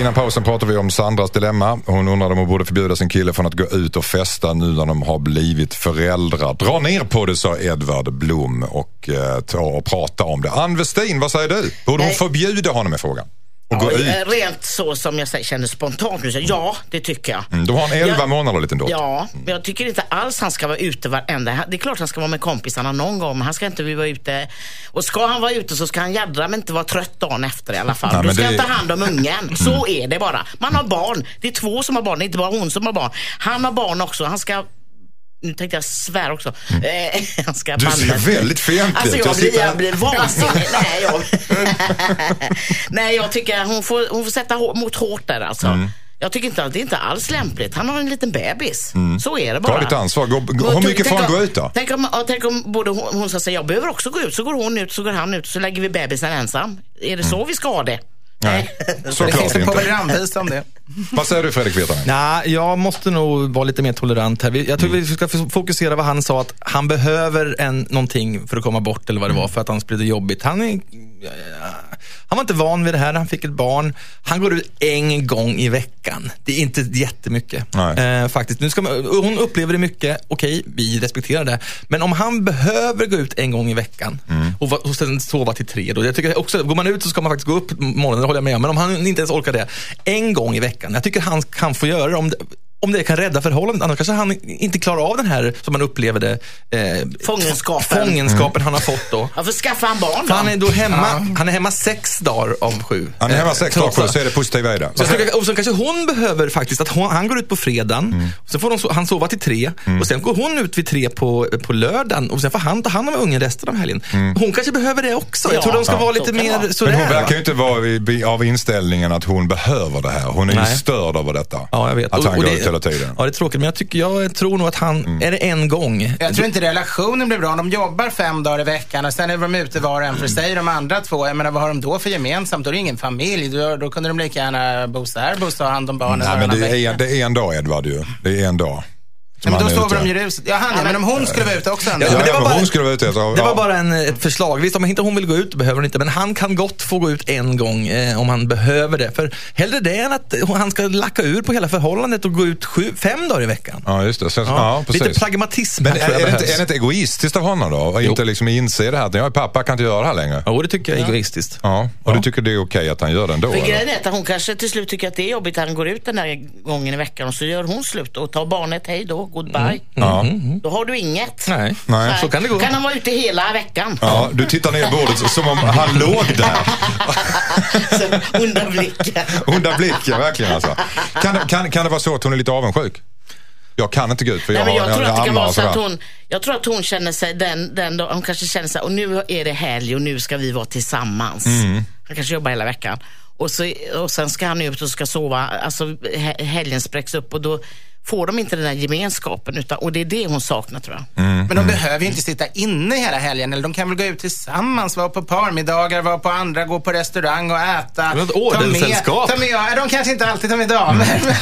Innan pausen pratade vi om Sandras dilemma. Hon undrade om hon borde förbjuda sin kille från att gå ut och festa nu när de har blivit föräldrar. Dra ner på det, sa Edvard Blom och eh, ta och prata om det. Ann Westin, vad säger du? Borde hon förbjuda honom i frågan? Och gå ut? Eh, Rent så som jag säger, känner spontant nu, så ja det tycker jag. Mm, Då har han 11 Ja. månader liten dotter. Ja, men jag tycker inte alls han ska vara ute varenda... Det är klart han ska vara med kompisarna någon gång, men han ska inte vara ute... Och ska han vara ute så ska han jädra men inte vara trött dagen efter i alla fall. Nej, Då ska det- han ta hand om ungen. Så är det bara. Man har barn. Det är två som har barn, det är inte bara hon som har barn. Han har barn också. Han ska... Nu tänkte jag svära också. Eh, han ska Du ser väldigt fientlig Alltså ut. jag Jag blir, jag blir vansinnig. Nej, jag... Nej, jag tycker hon får, hon får sätta mot hårt där alltså. Mm. Jag tycker inte att det är inte alls lämpligt. Han har en liten bebis. Så är det Mm. Ta bara. ditt ansvar. Gå, gå, hur mycket får han gå ut då? Tänk om, tänk om både hon, hon säga jag behöver också gå ut. Så går hon ut, så går han ut, så lägger vi bebisen ensam. Är det så vi ska ha det? Nej, Det såklart finns en inte. programvisa om det. Vad säger du Fredrik Virtanen? Nej, jag måste nog vara lite mer tolerant här. Jag tror Mm. vi ska fokusera vad han sa, att han behöver en, någonting för att komma bort eller vad det var, för att han det jobbigt. Han, är, han var inte van vid det här, han fick ett barn. Han går ut en gång i veckan. Det är inte jättemycket. Eh, faktiskt. Nu ska man, hon upplever det mycket, okej, vi respekterar det. Men om han behöver gå ut en gång i veckan Mm. och, och sen sova till tre, då, jag tycker också, går man ut så ska man faktiskt gå upp på morgonen, det håller jag med om. Men om han inte ens orkar det, en gång i veckan. Jag tycker han kan få göra det om det, om det kan rädda förhållandet. Annars kanske han inte klarar av den här, som man upplever det, eh, Fångenskapen. fångenskapen han har fått då. Varför skaffar han barn då? han är då hemma, han är hemma sex dagar av sju. Han är hemma Eh, sex dagar trots sju, så är det positiva i det. så jag och sen kanske hon behöver faktiskt att hon, han går ut på fredagen, och sen får so- han sova till tre och sen går hon ut vid tre på, på lördagen och sen får han ta hand om ungen resten av helgen. Hon kanske behöver det också. Jag Ja, tror de ska ja, vara så lite mer vara. sådär. Men hon verkar ju inte vara i- av inställningen att hon behöver det här. Hon är ju Nej. störd över detta. Ja, jag vet. Att Och- han och går det- ut hela tiden. Ja, det är tråkigt, men jag, tycker, jag tror nog att han, är det en gång? Jag tror inte relationen blir bra. De jobbar fem dagar i veckan och sen är de ute var och en för sig. De andra två, jag menar vad har de då för gemensamt? Då är det ingen familj. Då, då kunde de lika gärna bo särbo och ta hand om barnen Nej, men det är, det är en dag Edvard ju. Det är en dag. Ja, men då sover de ju ruset. Ja, han ja, men om hon skulle vara ute också Ja. Ja, men det var bara- hon skulle vara ute efter. Det var ja. bara en, ett förslag. Visst, om inte hon vill gå ut behöver hon inte, men han kan gott få gå ut en gång eh, om han behöver det. För hellre det än att han ska lacka ur på hela förhållandet och gå ut sju, fem dagar i veckan. Ja, just det. Sen, ja. precis. Lite pragmatism men här är, tror jag är, det inte, är det inte egoistiskt av honom då? Att inte liksom inse det här att jag är pappa, kan inte göra det här längre. Jo, det tycker jag är egoistiskt. Ja, och du tycker det är okej att han gör det ändå? För grejen är att hon kanske till slut tycker att det är jobbigt att han går ut den där gången i veckan och så gör hon slut och tar barnet, hej då, goodbye. Ja. Då har du inget. Nej, Nej. så kan det gå. Kan han vara ute hela veckan? Ja, du tittar ner i bordet som om han låg där. Så, Onda blicken. Onda blick, ja verkligen alltså. Kan, det- kan, kan det vara så att hon är lite avundsjuk? Jag kan inte gå ut för jag, Nej, men jag har tror att det kan vara och så att sådär. hon, jag tror att hon känner sig den, den då, hon kanske känner sig, och nu är det helg och nu ska vi vara tillsammans. Mm. Han kanske jobbar hela veckan. Och, så, och sen ska han ut och ska sova, alltså he- helgen spräcks upp och då får de inte den där gemenskapen utan, och det är det hon saknar tror jag. Mm. Men de behöver ju inte sitta inne hela helgen. Eller de kan väl gå ut tillsammans, vara på parmiddagar, vara på andra, gå på restaurang och äta. Men ett Ta med- ordenssällskap. Ta med, ja, de kanske inte alltid tar med damer. Mm.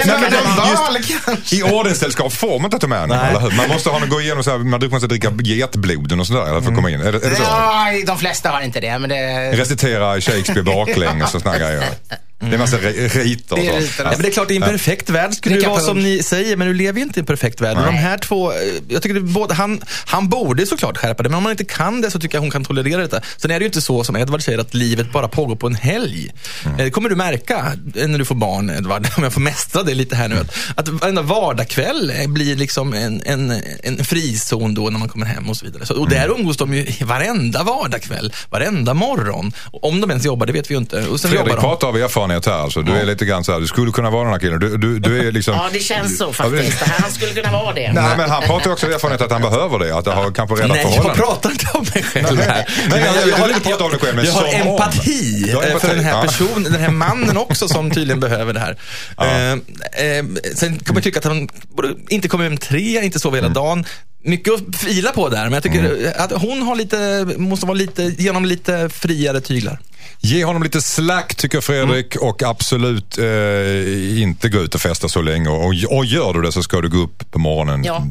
Eller bal kanske. I ordenssällskap får man inte ta med henne, Nej. eller hur? Man måste ha gå igenom så här, man måste dricka getbloden och sådär eller för att komma in. Är är det så? Ja, de flesta har inte det, men det... Recitera Shakespeare baklänges och här grejer. Det är en massa riter och Det är så. Ja, men det är klart, i en perfekt värld skulle det Dricka vara som ni säger, men du lever ju inte i en perfekt värld. Och de här två, eh, jag tycker det, både, han, han borde såklart skärpa det, men om man inte kan det så tycker jag hon kan tolerera detta. Sen är det ju inte så som Edvard säger, att livet bara pågår på en helg. Eh, Det kommer du märka eh, när du får barn, Edvard, om jag får mästra det lite här nu. Att, att varenda vardagkväll eh, blir liksom en, en, en frizon då när man kommer hem och så vidare. Så, och där umgås de ju varenda vardagkväll, varenda morgon. Om de ens jobbar, det vet vi ju inte. Och sen Fredrik jobbar de. pratar av erfarenhet här. Alltså. Du är lite grann så här, du skulle kunna vara den här killen. Du, du, du är liksom... Ja, det känns så faktiskt. Han skulle kunna vara det. Nej, men han pratar också av erfarenhet att han behöver det. Att det har kanske redan Nej, jag pratar inte om mig själv här. Nej, jag- jag har, vill inte prata om dig själv, men jag har som om. empati, Du har empati, för den här ja. personen, den här mannen också som tydligen behöver det här. Eh, eh, sen kan man tycka att han borde inte kommer hem tre, inte sover hela Mm. dagen. Mycket att fila på där, men jag tycker att hon har lite, måste vara lite, genom lite friare tyglar. Ge honom lite slack tycker Fredrik och absolut eh, inte gå ut och festa så länge. Och, och gör du det så ska du gå upp på morgonen Ja.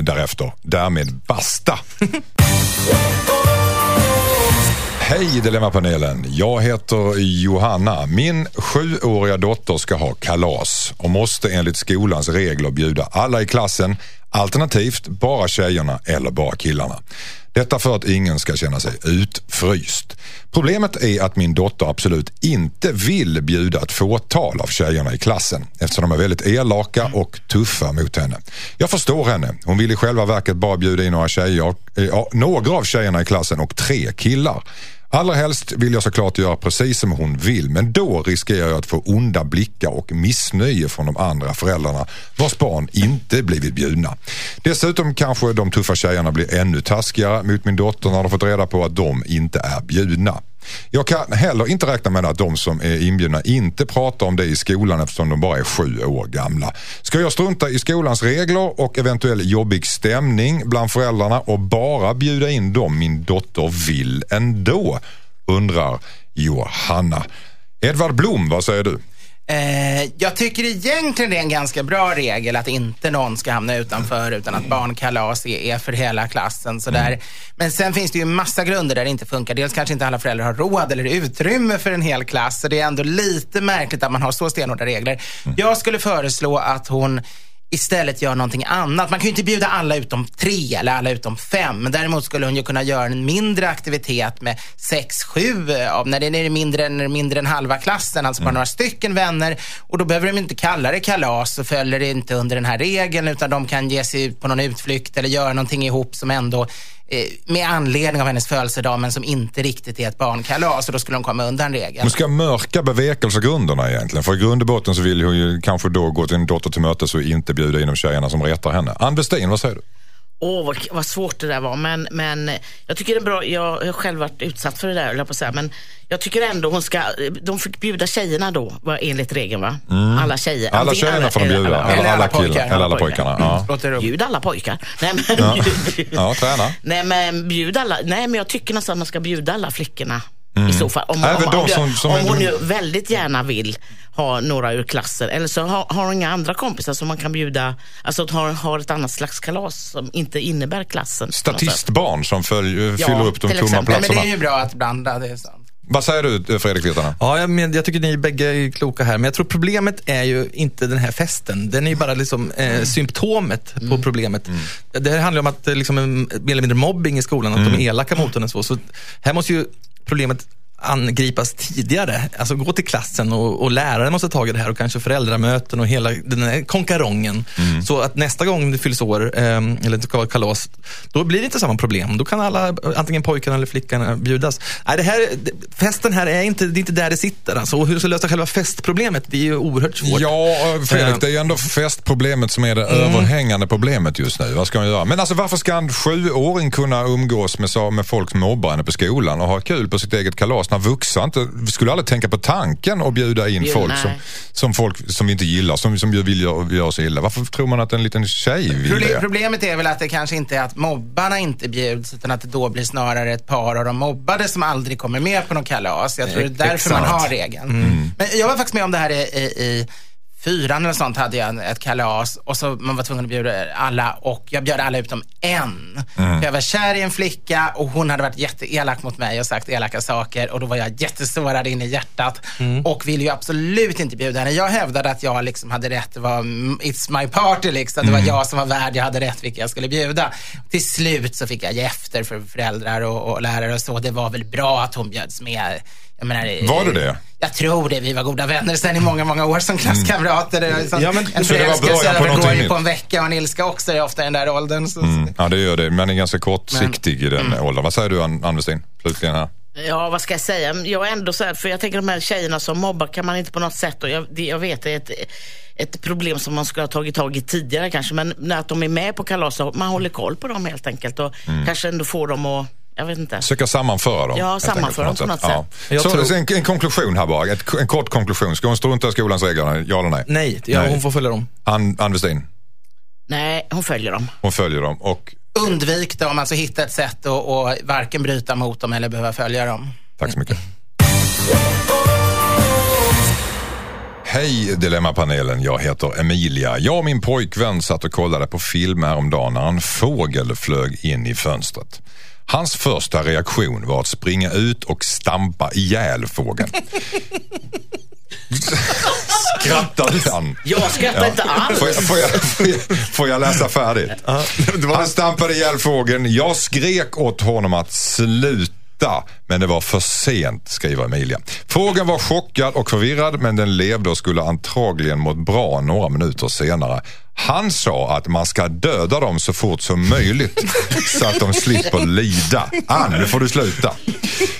därefter. Därmed basta. Hej Dilemmapanelen. Jag heter Johanna. Min sjuåriga dotter ska ha kalas och måste enligt skolans regler bjuda alla i klassen alternativt bara tjejerna eller bara killarna. Detta för att ingen ska känna sig utfryst. Problemet är att min dotter absolut inte vill bjuda ett fåtal av tjejerna i klassen eftersom de är väldigt elaka och tuffa mot henne. Jag förstår henne. Hon vill i själva verket bara bjuda in några tjejer, eh, några av tjejerna i klassen och tre killar. Allra helst vill jag såklart göra precis som hon vill men då riskerar jag att få onda blickar och missnöje från de andra föräldrarna vars barn inte blivit bjudna. Dessutom kanske de tuffa tjejerna blir ännu taskigare mot min dotter när de fått reda på att de inte är bjudna. Jag kan heller inte räkna med att de som är inbjudna inte pratar om det i skolan eftersom de bara är sju år gamla. Ska jag strunta i skolans regler och eventuell jobbig stämning bland föräldrarna och bara bjuda in dem min dotter vill ändå? Undrar Johanna. Edvard Blom, vad säger du? Eh, jag tycker egentligen det är en ganska bra regel att inte någon ska hamna utanför utan att barnkalas är, är för hela klassen. Sådär. Men sen finns det ju massa grunder där det inte funkar. Dels kanske inte alla föräldrar har råd eller utrymme för en hel klass. Så det är ändå lite märkligt att man har så stenhårda regler. Jag skulle föreslå att hon istället gör någonting annat. Man kan ju inte bjuda alla utom tre eller alla utom fem. Men däremot skulle hon ju kunna göra en mindre aktivitet med sex, sju, eh, när det är mindre än, mindre än halva klassen, alltså bara några stycken vänner. Och då behöver de inte kalla det kalas och följer det inte under den här regeln utan de kan ge sig ut på någon utflykt eller göra någonting ihop som ändå Eh, med anledning av hennes födelsedag men som inte riktigt är ett barnkalas och då skulle hon komma undan regeln. Hon ska mörka bevekelsegrunderna egentligen. För i grund och botten så vill hon ju kanske då gå till en dotter till mötes och inte bjuda in de tjejerna som retar henne. Ann Westin, vad säger du? Åh, vad, vad svårt det där var. Men, men jag tycker det är bra. Jag har själv varit utsatt för det där, jag på säga. Men jag tycker ändå hon ska, de fick bjuda tjejerna då, var enligt regeln va? Alla tjejer. Mm. Alla Antingen tjejerna får de bjuda. alla- Eller alla killar. pojkar. Eller alla pojkarna. Ja. Det Bjud alla pojkar. Nej men, bjud, Ja, träna. nej, men bjud alla. Nej men jag tycker nästan att man ska bjuda alla flickorna. I så fall. Om, Mm. Även om, de om, som- som om hon nu väldigt gärna vill ha några ur klassen. Eller så har, har hon inga andra kompisar som man kan bjuda. Alltså att har, har ett annat slags kalas som inte innebär klassen. Statistbarn som följ, Ja, fyller upp de tomma. Nej, men platserna. det är ju bra att blanda, det är sant. Vad säger du Fredrik Virtanen? Ja, jag, men, jag tycker ni bägge är kloka här, men jag tror problemet är ju inte den här festen. Den är ju bara liksom, eh, symptomet på problemet. Det här handlar om att är liksom mer eller mindre mobbing i skolan, att de är elaka mot henne. Så, så här måste ju problemet angripas tidigare. Alltså gå till klassen och, och läraren måste ta tag i det här och kanske föräldramöten och hela den här konkarongen. Mm. Så att nästa gång det fylls år, eh, eller det ska vara kalas, då blir det inte samma problem. Då kan alla, antingen pojkarna eller flickorna bjudas. Nej, det här, festen här är inte, det är inte där det sitter. Alltså. Och hur ska lösa själva festproblemet, det är ju oerhört svårt. Ja, Fredrik, det är ju ändå festproblemet som är det överhängande problemet just nu. Vad ska man göra? Men alltså varför ska en sjuåring kunna umgås med, med folk som mobbar henne på skolan och ha kul på sitt eget kalas när vuxna inte, vi skulle aldrig tänka på tanken att bjuda in Jo, folk nej. som, som folk som vi inte gillar, som, som vill göra, sig illa. Varför tror man att en liten tjej vill Proble- det? Problemet är väl att det kanske inte är att mobbarna inte bjuds utan att det då blir snarare ett par av de mobbade som aldrig kommer med på någon kalas. Jag tror det är därför Exakt. man har regeln. Men jag var faktiskt med om det här i, i, i fyran eller sånt hade jag ett kalas och så man var tvungen att bjuda alla och jag bjöd alla utom en. För jag var kär i en flicka och hon hade varit jätteelak mot mig och sagt elaka saker och då var jag jättesårad in i hjärtat och ville ju absolut inte bjuda henne. Jag hävdade att jag liksom hade rätt, det var mm, it's my party liksom. Det var jag som var värd, jag hade rätt vilka jag skulle bjuda. Till slut så fick jag ge efter för föräldrar och, och lärare och så. Det var väl bra att hon bjöds med. Jag menar, Var det det? Jag tror det. Vi var goda vänner sen i många, många år som klasskamrater. Sånt- Ja, men- en förälskelse övergår ju på en vecka och en ilska också är ofta i den där åldern. Så, så. Ja, det gör det. Man är ganska kortsiktig i den Mm. åldern. Vad säger du, Ann Ann Westin? Slutligen här. Ja, vad ska jag säga? Jag är ändå så här, för jag tänker de här tjejerna som mobbar kan man inte på något sätt, och jag, det, jag vet det är ett, ett problem som man skulle ha tagit tag i tidigare kanske, men när att de är med på kalas, så man håller koll på dem helt enkelt och Mm. kanske ändå får dem att, jag vet inte. Försöka sammanföra dem. Ja, sammanföra dem på något Ja. Jag Så, tror- en, en konklusion här bara. Ett, en kort konklusion. Ska hon strunta i skolans regler? Ja eller nej? Nej, ja, Nej. hon får följa dem. Ann, Ann Westin, Nej, hon följer dem. hon följer dem. Och Undvik dem, alltså hitta ett sätt att och varken bryta mot dem eller behöva följa dem. tack så mycket. Hej Dilemmapanelen, jag heter Emilia. Jag och min pojkvän satt och kollade på film häromdagen när en fågel flög in i fönstret. Hans första reaktion var att springa ut och stampa ihjäl fågeln. Skrattar du Ann? Jag skrattar inte alls. Får jag, får, jag, får, jag, får jag läsa färdigt? Han stampade ihjäl fågeln. Jag skrek åt honom att sluta. Men det var för sent, skriver Emilia. Fågeln var chockad och förvirrad men den levde och skulle antagligen mått bra några minuter senare. Han sa att man ska döda dem så fort som möjligt så att de slipper lida. Ann, nu får du sluta.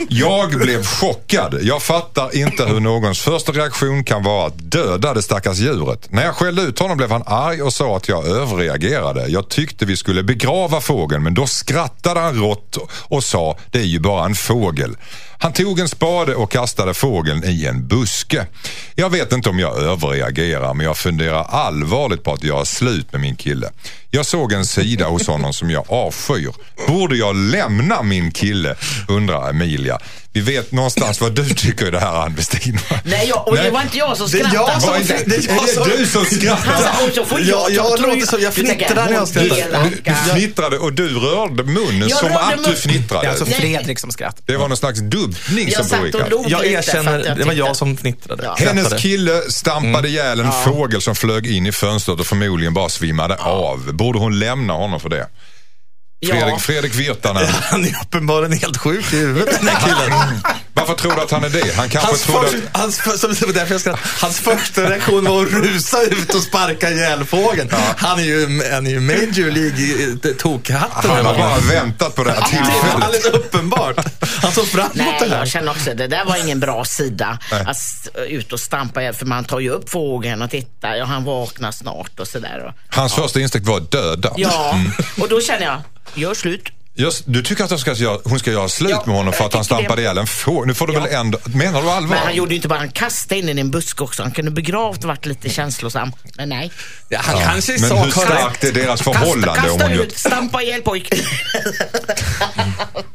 Jag blev chockad. Jag fattar inte hur någons första reaktion kan vara att döda det stackars djuret. När jag skällde ut honom blev han arg och sa att jag överreagerade. Jag tyckte vi skulle begrava fågeln men då skrattade han rått och sa det är ju bara en fågel. Google. Han tog en spade och kastade fågeln i en buske. Jag vet inte om jag överreagerar men jag funderar allvarligt på att göra slut med min kille. Jag såg en sida hos honom som jag avskyr. Borde jag lämna min kille? undrar Emilia. Vi vet någonstans vad du tycker i det här Ann Westin. Nej, jag, och det var inte jag som Det är skrattade. jag som- det, det är jag som- det du som Han skrattar? sa, får jag, Ja, jag tror låter så- jag du fnittrar när jag hon skrattar. Du fnittrade och du rörde munnen Jag som rörde att du mun- fnittrade. Det är alltså Nej. Fredrik som skratt. Det var någon slags dubbning Jag som och log Jag erkänner, jag det var jag som fnittrade. Ja. Hennes kille stampade ihjäl en fågel som flög in i fönstret och förmodligen bara svimmade av. Borde hon lämna honom för det? Fredrik, Ja. Fredrik Virtanen. Han är uppenbarligen helt sjuk i huvudet den här killen. Varför tror du att han är det? Han kanske Hans, trodde att... hans, för, därför jag hans första reaktion var att rusa ut och sparka ihjäl fågeln. Han är ju, han är ju Major League eh. Han har bara väntat på det här Det är tillfället. alldeles uppenbart. Han såg fram emot det här. jag känner också det där var ingen bra sida. Nej. Att ut och stampa, för man tar ju upp fågeln och tittar, ja han vaknar snart och sådär. och- Hans första instinkt var döda. Ja, och då känner jag, gör slut. Just, du tycker att hon ska, göra, hon ska göra slut Ja, med honom för att han stampade ihjäl en fågel? Nu får du Ja. väl ändå... Menar du allvar? Men han gjorde ju inte bara, han kastade in den i en buske också. Han kunde begravt och varit lite känslosam. Men nej. Ja, han kanske i Men hur starkt är deras förhållande Kasta, om kasta hon gör... ut, stampa ihjäl pojk.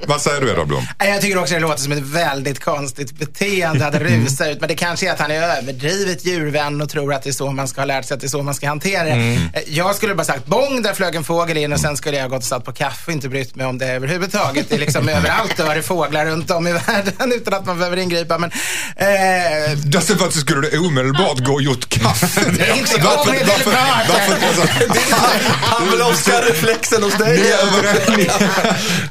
Vad säger du Edvard Blom? Nej, Jag tycker också det låter som ett väldigt konstigt beteende att rusa ut. Men det kanske är att han är överdrivet djurvän och tror att det är så man ska ha lärt sig att det är så man ska hantera det. Mm. Eh, Jag skulle bara sagt bong, där flög en fågel in och sen skulle jag gått och satt på kaffe och inte brytt mig om det överhuvudtaget. Det är liksom överallt dör det fåglar runt om i världen utan att man behöver ingripa. Men, eh, Därför skulle du omedelbart gå och gjort kaffe. det är inte Varför- omedelbart. varför- varför- alltså, Pavlovska-reflexen hos Ni dig. är, överens, ni,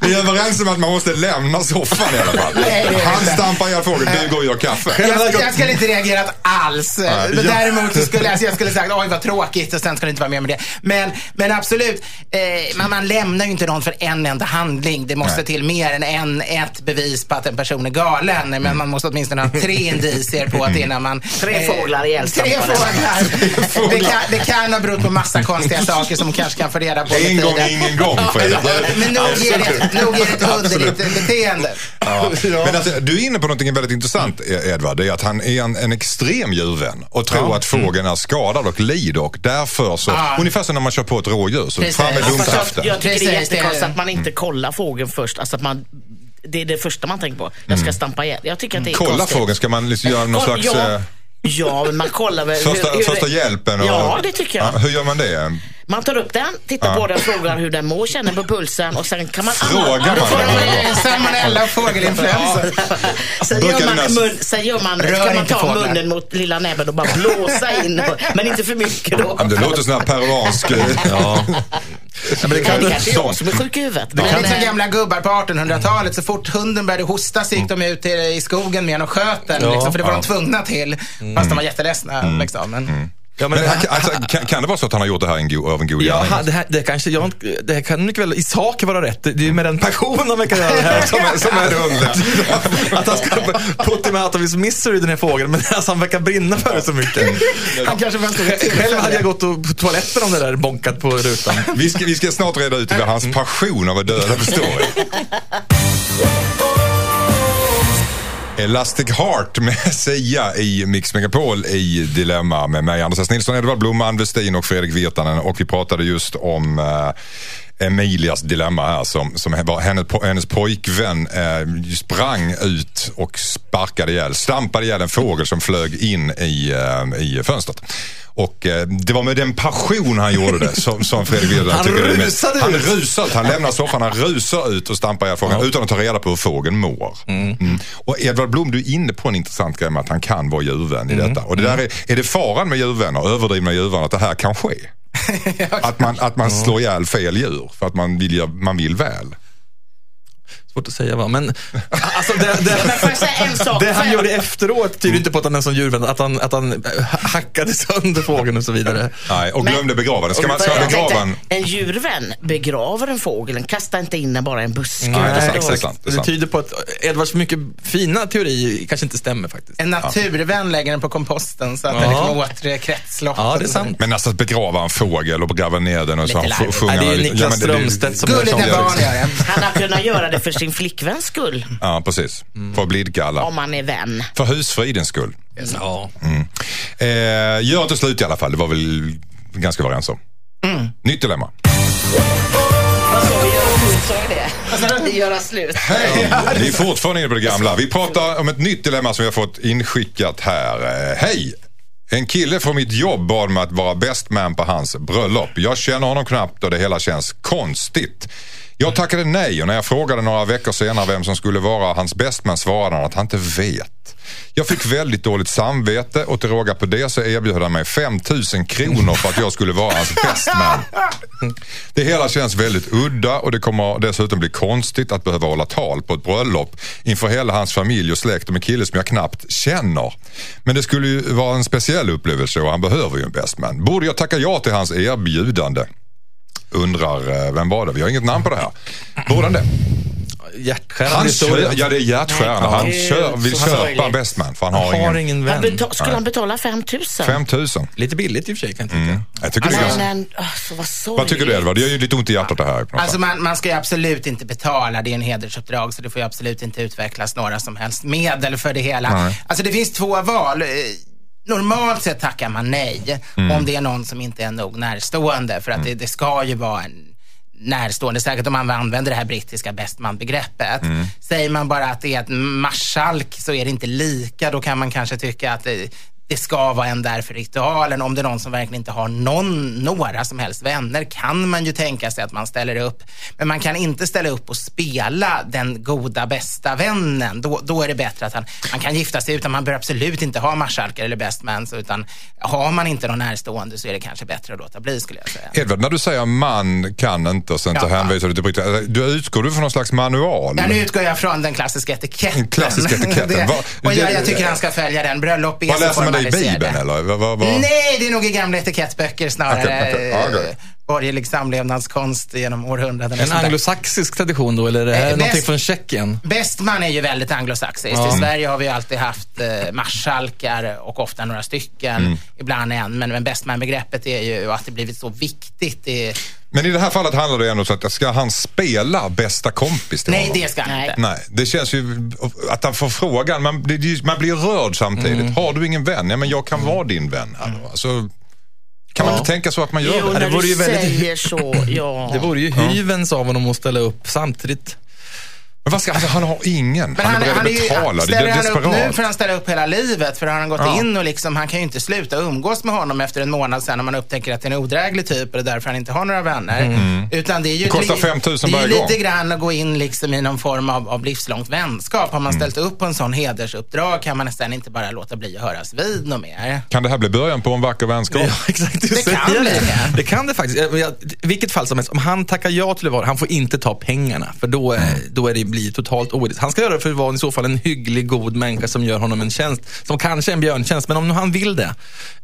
ni är överens om att man måste lämna soffan i alla fall. Nej, Han stampar ihjäl fågeln, du går och gör kaffe. Jag, jag skulle inte reagerat alls. Nej, Men ja. Däremot så skulle alltså, jag skulle sagt oj vad tråkigt och sen skulle jag inte vara med med det. Men, men absolut, eh, man, man lämnar ju inte någon för en enda handling. Det måste Nej. till mer än en, ett bevis på att en person är galen. Men man måste åtminstone ha tre indicier på att innan man... Tre fåglar Tre ihjälstampade. fåglar. Det kan, det kan ha berott på massa konstiga saker som kanske kan få reda på En gång, tiden. ingen gång Fredrik. Men nog är det, nog är det ett underligt beteende. Ja. Men alltså, du är inne på något väldigt intressant Edvard. Det är att han är en, en extrem djurvän och tror att fågeln är skadad och lider och därför så, Ja. ungefär som när man kör på ett rådjur, så Precis. fram med Ja, domkraften. jag, jag tycker är det är- jättekonstigt att man inte kollar fågeln först. Alltså att man, det är det första man tänker på. Jag ska stampa ihjäl. Jag tycker att det är Kolla konstigt. fågeln, ska man liksom göra någon slags... ja, eh, ja, men man kollar väl. Första, hur, hur första hjälpen? Och, Ja, det tycker jag. Ja, hur gör man det? Man tar upp den, tittar på den, frågar hur den mår, känner på pulsen och sen kan man... Frågar man Då får man- Salmonella och fågelinfluensa. Sen gör, det man, mun, sen gör man, Rör ska man ta fåglar. munnen mot lilla näbben och bara blåsa in. Men inte för mycket då. Ja, men Det låter sån här peruansk... Ja. men det kan, Det kanske är jag som är sjuk i huvudet. Det är Men, liksom gamla gubbar på 1800-talet. Så fort hunden började hosta så gick de ut i, skogen med den och sköt den. Liksom, för det var de tvungna till. Fast de var jätteledsna. Liksom. Men, ja, men, Men, han- alltså, kan, kan det vara så att han har gjort det här en go, av en god Ja, gärning? han- det, här, det, kanske, jag, det här kan mycket väl i sak vara rätt. Det är ju med den passionen man kan göra det här som är, som är det underliga. Att han ska put him out of his misery, den här fågeln. Men alltså, han verkar brinna för det så mycket. han kanske Själv hade jag gått och, på toaletten om det där bonkat på rutan. Vi ska, vi ska snart reda ut vad hans passion av att döda består i. Elastic Heart med Sia i Mix Megapol i Dilemma med mig Anders S. Nilsson, Edvard Blom, Ann Westin och Fredrik Virtanen. Och vi pratade just om eh, Emilias dilemma här som, som var hennes, hennes pojkvän eh, sprang ut och sparkade ihjäl, stampade ihjäl en fågel som flög in i, eh, i fönstret. Och eh, det var med den passion han gjorde det som, som Fredrik Virtanen Han tycker det är mest- rusade Han rusar ut, han lämnar soffan, han rusar ut och stampar ihjäl fågeln utan att ta reda på hur fågeln mår. Mm. Och Edvard Blom, du är inne på en intressant grej med att han kan vara djurvän i detta. Och det där är, är det faran med djurvänner, överdrivna djurvänner, att det här kan ske? Att man, att man slår ihjäl fel djur för att man vill, man vill väl. Svårt att säga va, men alltså, det, det, det han gjorde efteråt tyder inte på att han är en sån djurvän, att han, att han eh, hackade sönder fågeln och så vidare. Nej, och Men- glömde begrava den. Ska man, ska man begrava en... en djurvän begraver en fågel, den kastar inte in den bara i en buske. Nej, det sant, det är sant. Det är Det tyder på att Edvards mycket fina teori kanske inte stämmer faktiskt. En naturvän lägger den på komposten så att Ja. den liksom åter är kretslopp. Ja, det är sant. Men alltså att begrava en fågel och gräva ner den och så han sjunger det är Niklas Strömstedt som gör det. Han har kunnat göra det för sin flickväns skull, Ja, precis. För att blidka alla. om man är vän. För husfridens skull. Ja. Eh, gör inte slut i alla fall, det var väl ganska överens om. Nytt dilemma. Jag det? Göra slut. Hej! Vi är fortfarande inne på det gamla. Vi pratar om ett nytt dilemma som vi har fått inskickat här. Eh, Hej! En kille från mitt jobb bad mig att vara best man på hans bröllop. Jag känner honom knappt och det hela känns konstigt. Jag tackade nej och när jag frågade några veckor senare vem som skulle vara hans bästman svarade han att han inte vet. Jag fick väldigt dåligt samvete och till råga på det så erbjöd han mig 5000 kronor för att jag skulle vara hans bästman. Det hela känns väldigt udda och det kommer dessutom bli konstigt att behöva hålla tal på ett bröllop inför hela hans familj och släkt och en kille som jag knappt känner. Men det skulle ju vara en speciell upplevelse och han behöver ju en bästman. Borde jag tacka ja till hans erbjudande? Undrar, eh, vem var det? Vi har inget namn på det här. Borde han det? Hjärtskärande Han historia. ja, det är hjärtskärande. Han kör, vill köpa en best man för han har, Han har ingen. ingen Han vän. beta- skulle han betala 5 000? 5000. Lite billigt i och för sig kan jag tycka. Mm. Jag tycker det är Men, ganska... alltså, vad sorgligt. Vad tycker du Edvard? Det gör ju lite ont i hjärtat det här. Alltså man, man ska ju absolut inte betala, det är en hedersuppdrag så det får ju absolut inte utvecklas några som helst medel för det hela. Nej. Alltså det finns två val. Normalt sett tackar man nej Mm. om det är någon som inte är nog närstående för att det, det ska ju vara en närstående, säkert om man använder det här brittiska bästman-begreppet. Mm. Säger man bara att det är ett marskalk så är det inte lika, då kan man kanske tycka att det, det ska vara en där för ritualen. Om det är någon som verkligen inte har någon, några som helst vänner kan man ju tänka sig att man ställer upp. Men man kan inte ställa upp och spela den goda bästa vännen. Då, då är det bättre att han, man kan gifta sig utan man bör absolut inte ha marskalkar eller best mans. Utan har man inte någon närstående så är det kanske bättre att låta bli skulle jag säga. Edvard, när du säger man kan inte och sen så Ja. hänvisar du till Britta. Du utgår du från någon slags manual? Ja, nu utgår jag från den klassiska etiketten. Den klassiska etiketten. det, och jag, jag tycker han ska följa den. Bröllop är Det i. Bibeln eller? Vad, vad, vad? Nej, det är nog i gamla etikettböcker snarare. Ja, okej. Eh, Borgerlig samlevnadskonst genom århundraden. En anglosaxisk tradition då, eller är det Eh, här bäst- någonting från Tjeckien? Bästman är ju väldigt anglosaxiskt. Ja. I Sverige har vi alltid haft eh, marskalkar och ofta några stycken, Mm. ibland en. Men, men bästman-begreppet är ju att det blivit så viktigt. Det, Men i det här fallet handlar det ändå så att ska han spela bästa kompis till nej, honom? det ska han Nej. inte. Nej, det känns ju att han får frågan, man, blir- man blir rörd samtidigt. Mm. Har du ingen vän? Ja, men jag kan vara din vän här då. Alltså, kan man inte tänka så att man gör Jo, det? det när vore du ju väldigt- säger så, ja. Det vore ju hyvens av honom att ställa upp samtidigt. Men vad ska, alltså, han har ingen. Men han, han, är beredd han att betala. Det ställer är han upp nu desperat. för han ställer upp hela livet. För har han gått Ja. in och liksom, han kan ju inte sluta umgås med honom efter en månad sen när man upptäcker att det är en odräglig typ och det är därför han inte har några vänner. Utan det är ju, Det kostar det- 5 000 Det är ju lite grann att gå in liksom i någon form av, av livslångt vänskap. Har man ställt upp på en sån hedersuppdrag kan man nästan inte bara låta bli att höras vid något mer. Kan det här bli början på en vacker vänskap? Ja, exakt. Det säger kan bli det. Det kan det faktiskt. I vilket fall som helst, om han tackar ja till att vara han får inte ta pengarna. För då, är- då är det, blir det totalt oetiskt. Han ska göra det för att vara i så fall en hygglig, god människa som gör honom en tjänst. Som kanske är en björntjänst, men om nu han vill det.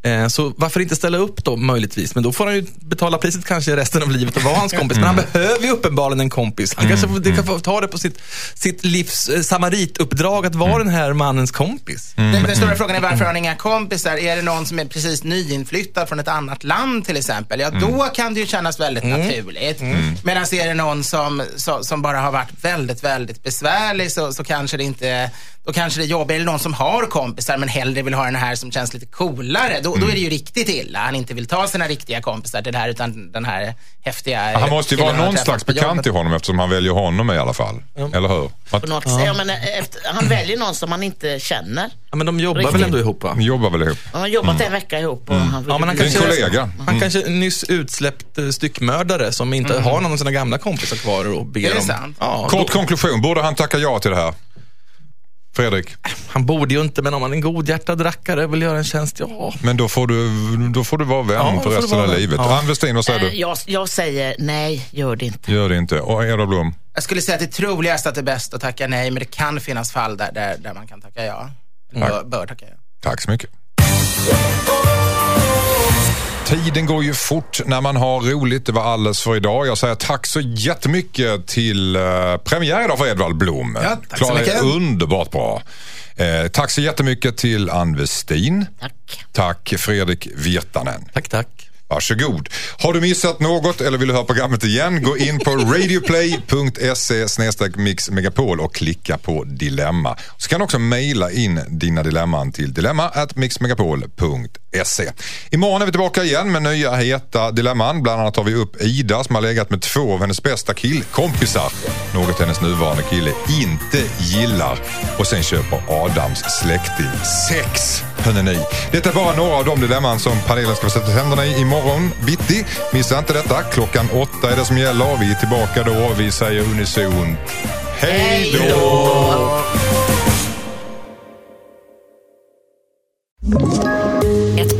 Eh, så varför inte ställa upp då möjligtvis? Men då får han ju betala priset kanske resten av livet och vara hans kompis. Men han behöver ju uppenbarligen en kompis. Han kanske får, det kan få ta det på sitt, sitt livs eh, samarituppdrag att vara den här mannens kompis. Den, den stora frågan är varför har han inga kompisar? Är det någon som är precis nyinflyttad från ett annat land till exempel? Ja, då kan det ju kännas väldigt naturligt. Medan är det någon som, som bara har varit väldigt, väldigt besvärlig så, så kanske det inte, då kanske det är jobbigt. Eller någon som har kompisar men hellre vill ha den här som känns lite coolare. Då, då är det ju riktigt illa. Han inte vill ta sina riktiga kompisar till det här utan den här häftiga Han måste ju vara han någon slags bekant till honom eftersom han väljer honom i alla fall. Eller hur? Att, På något sätt. Ja, men efter, han väljer någon som han inte känner. Ja, men de jobbar Riktigt. väl ändå ihop va? ni jobbar väl ihop? Han har jobbat en vecka ihop och han vill Ja, men han kanske, kollega. Han kanske är nyss utsläppt eh, styckmördare som inte har någon av sina gamla kompisar kvar och ber om... sant? Ja, Kort då, konklusion, borde han tacka ja till det här? Fredrik? han borde ju inte, men om han är en godhjärtad rackare och vill göra en tjänst, ja. Men då får du, då får du vara vän Ja, för resten av livet. Ja. Ann Westin, vad säger Eh, du? Jag, jag säger nej, gör det inte. Gör det inte. Och Edvard Blom? Jag skulle säga att det är troligast att det är bäst att tacka nej, men det kan finnas fall där, där, där man kan tacka ja. Eller Bör, bör tacka ja. Tack så mycket. Tiden går ju fort när man har roligt. Det var alldeles för idag. Jag säger tack så jättemycket till uh, premiär idag för Edvard Blom. Ja, tack så Klarade mycket. underbart bra. Eh, tack så jättemycket till Ann Westin. Tack. Tack Fredrik Virtanen. Tack, tack. Varsågod. Har du missat något eller vill du höra programmet igen, gå in på radioplay.se mixmegapol och klicka på dilemma. Så kan du också mejla in dina dilemman till dilemma mixmegapol.se. Imorgon är vi tillbaka igen med nya heta dilemman. Bland annat tar vi upp Ida som har legat med två av hennes bästa killkompisar. Något hennes nuvarande kille inte gillar. Och sen köper Adams släkting sex. Hörrni, detta är bara några av de dilemman som panelen ska få sätta tänderna i imorgon bitti. Missa inte detta. Klockan åtta är det som gäller. Vi är tillbaka då. Vi säger unisont hej då!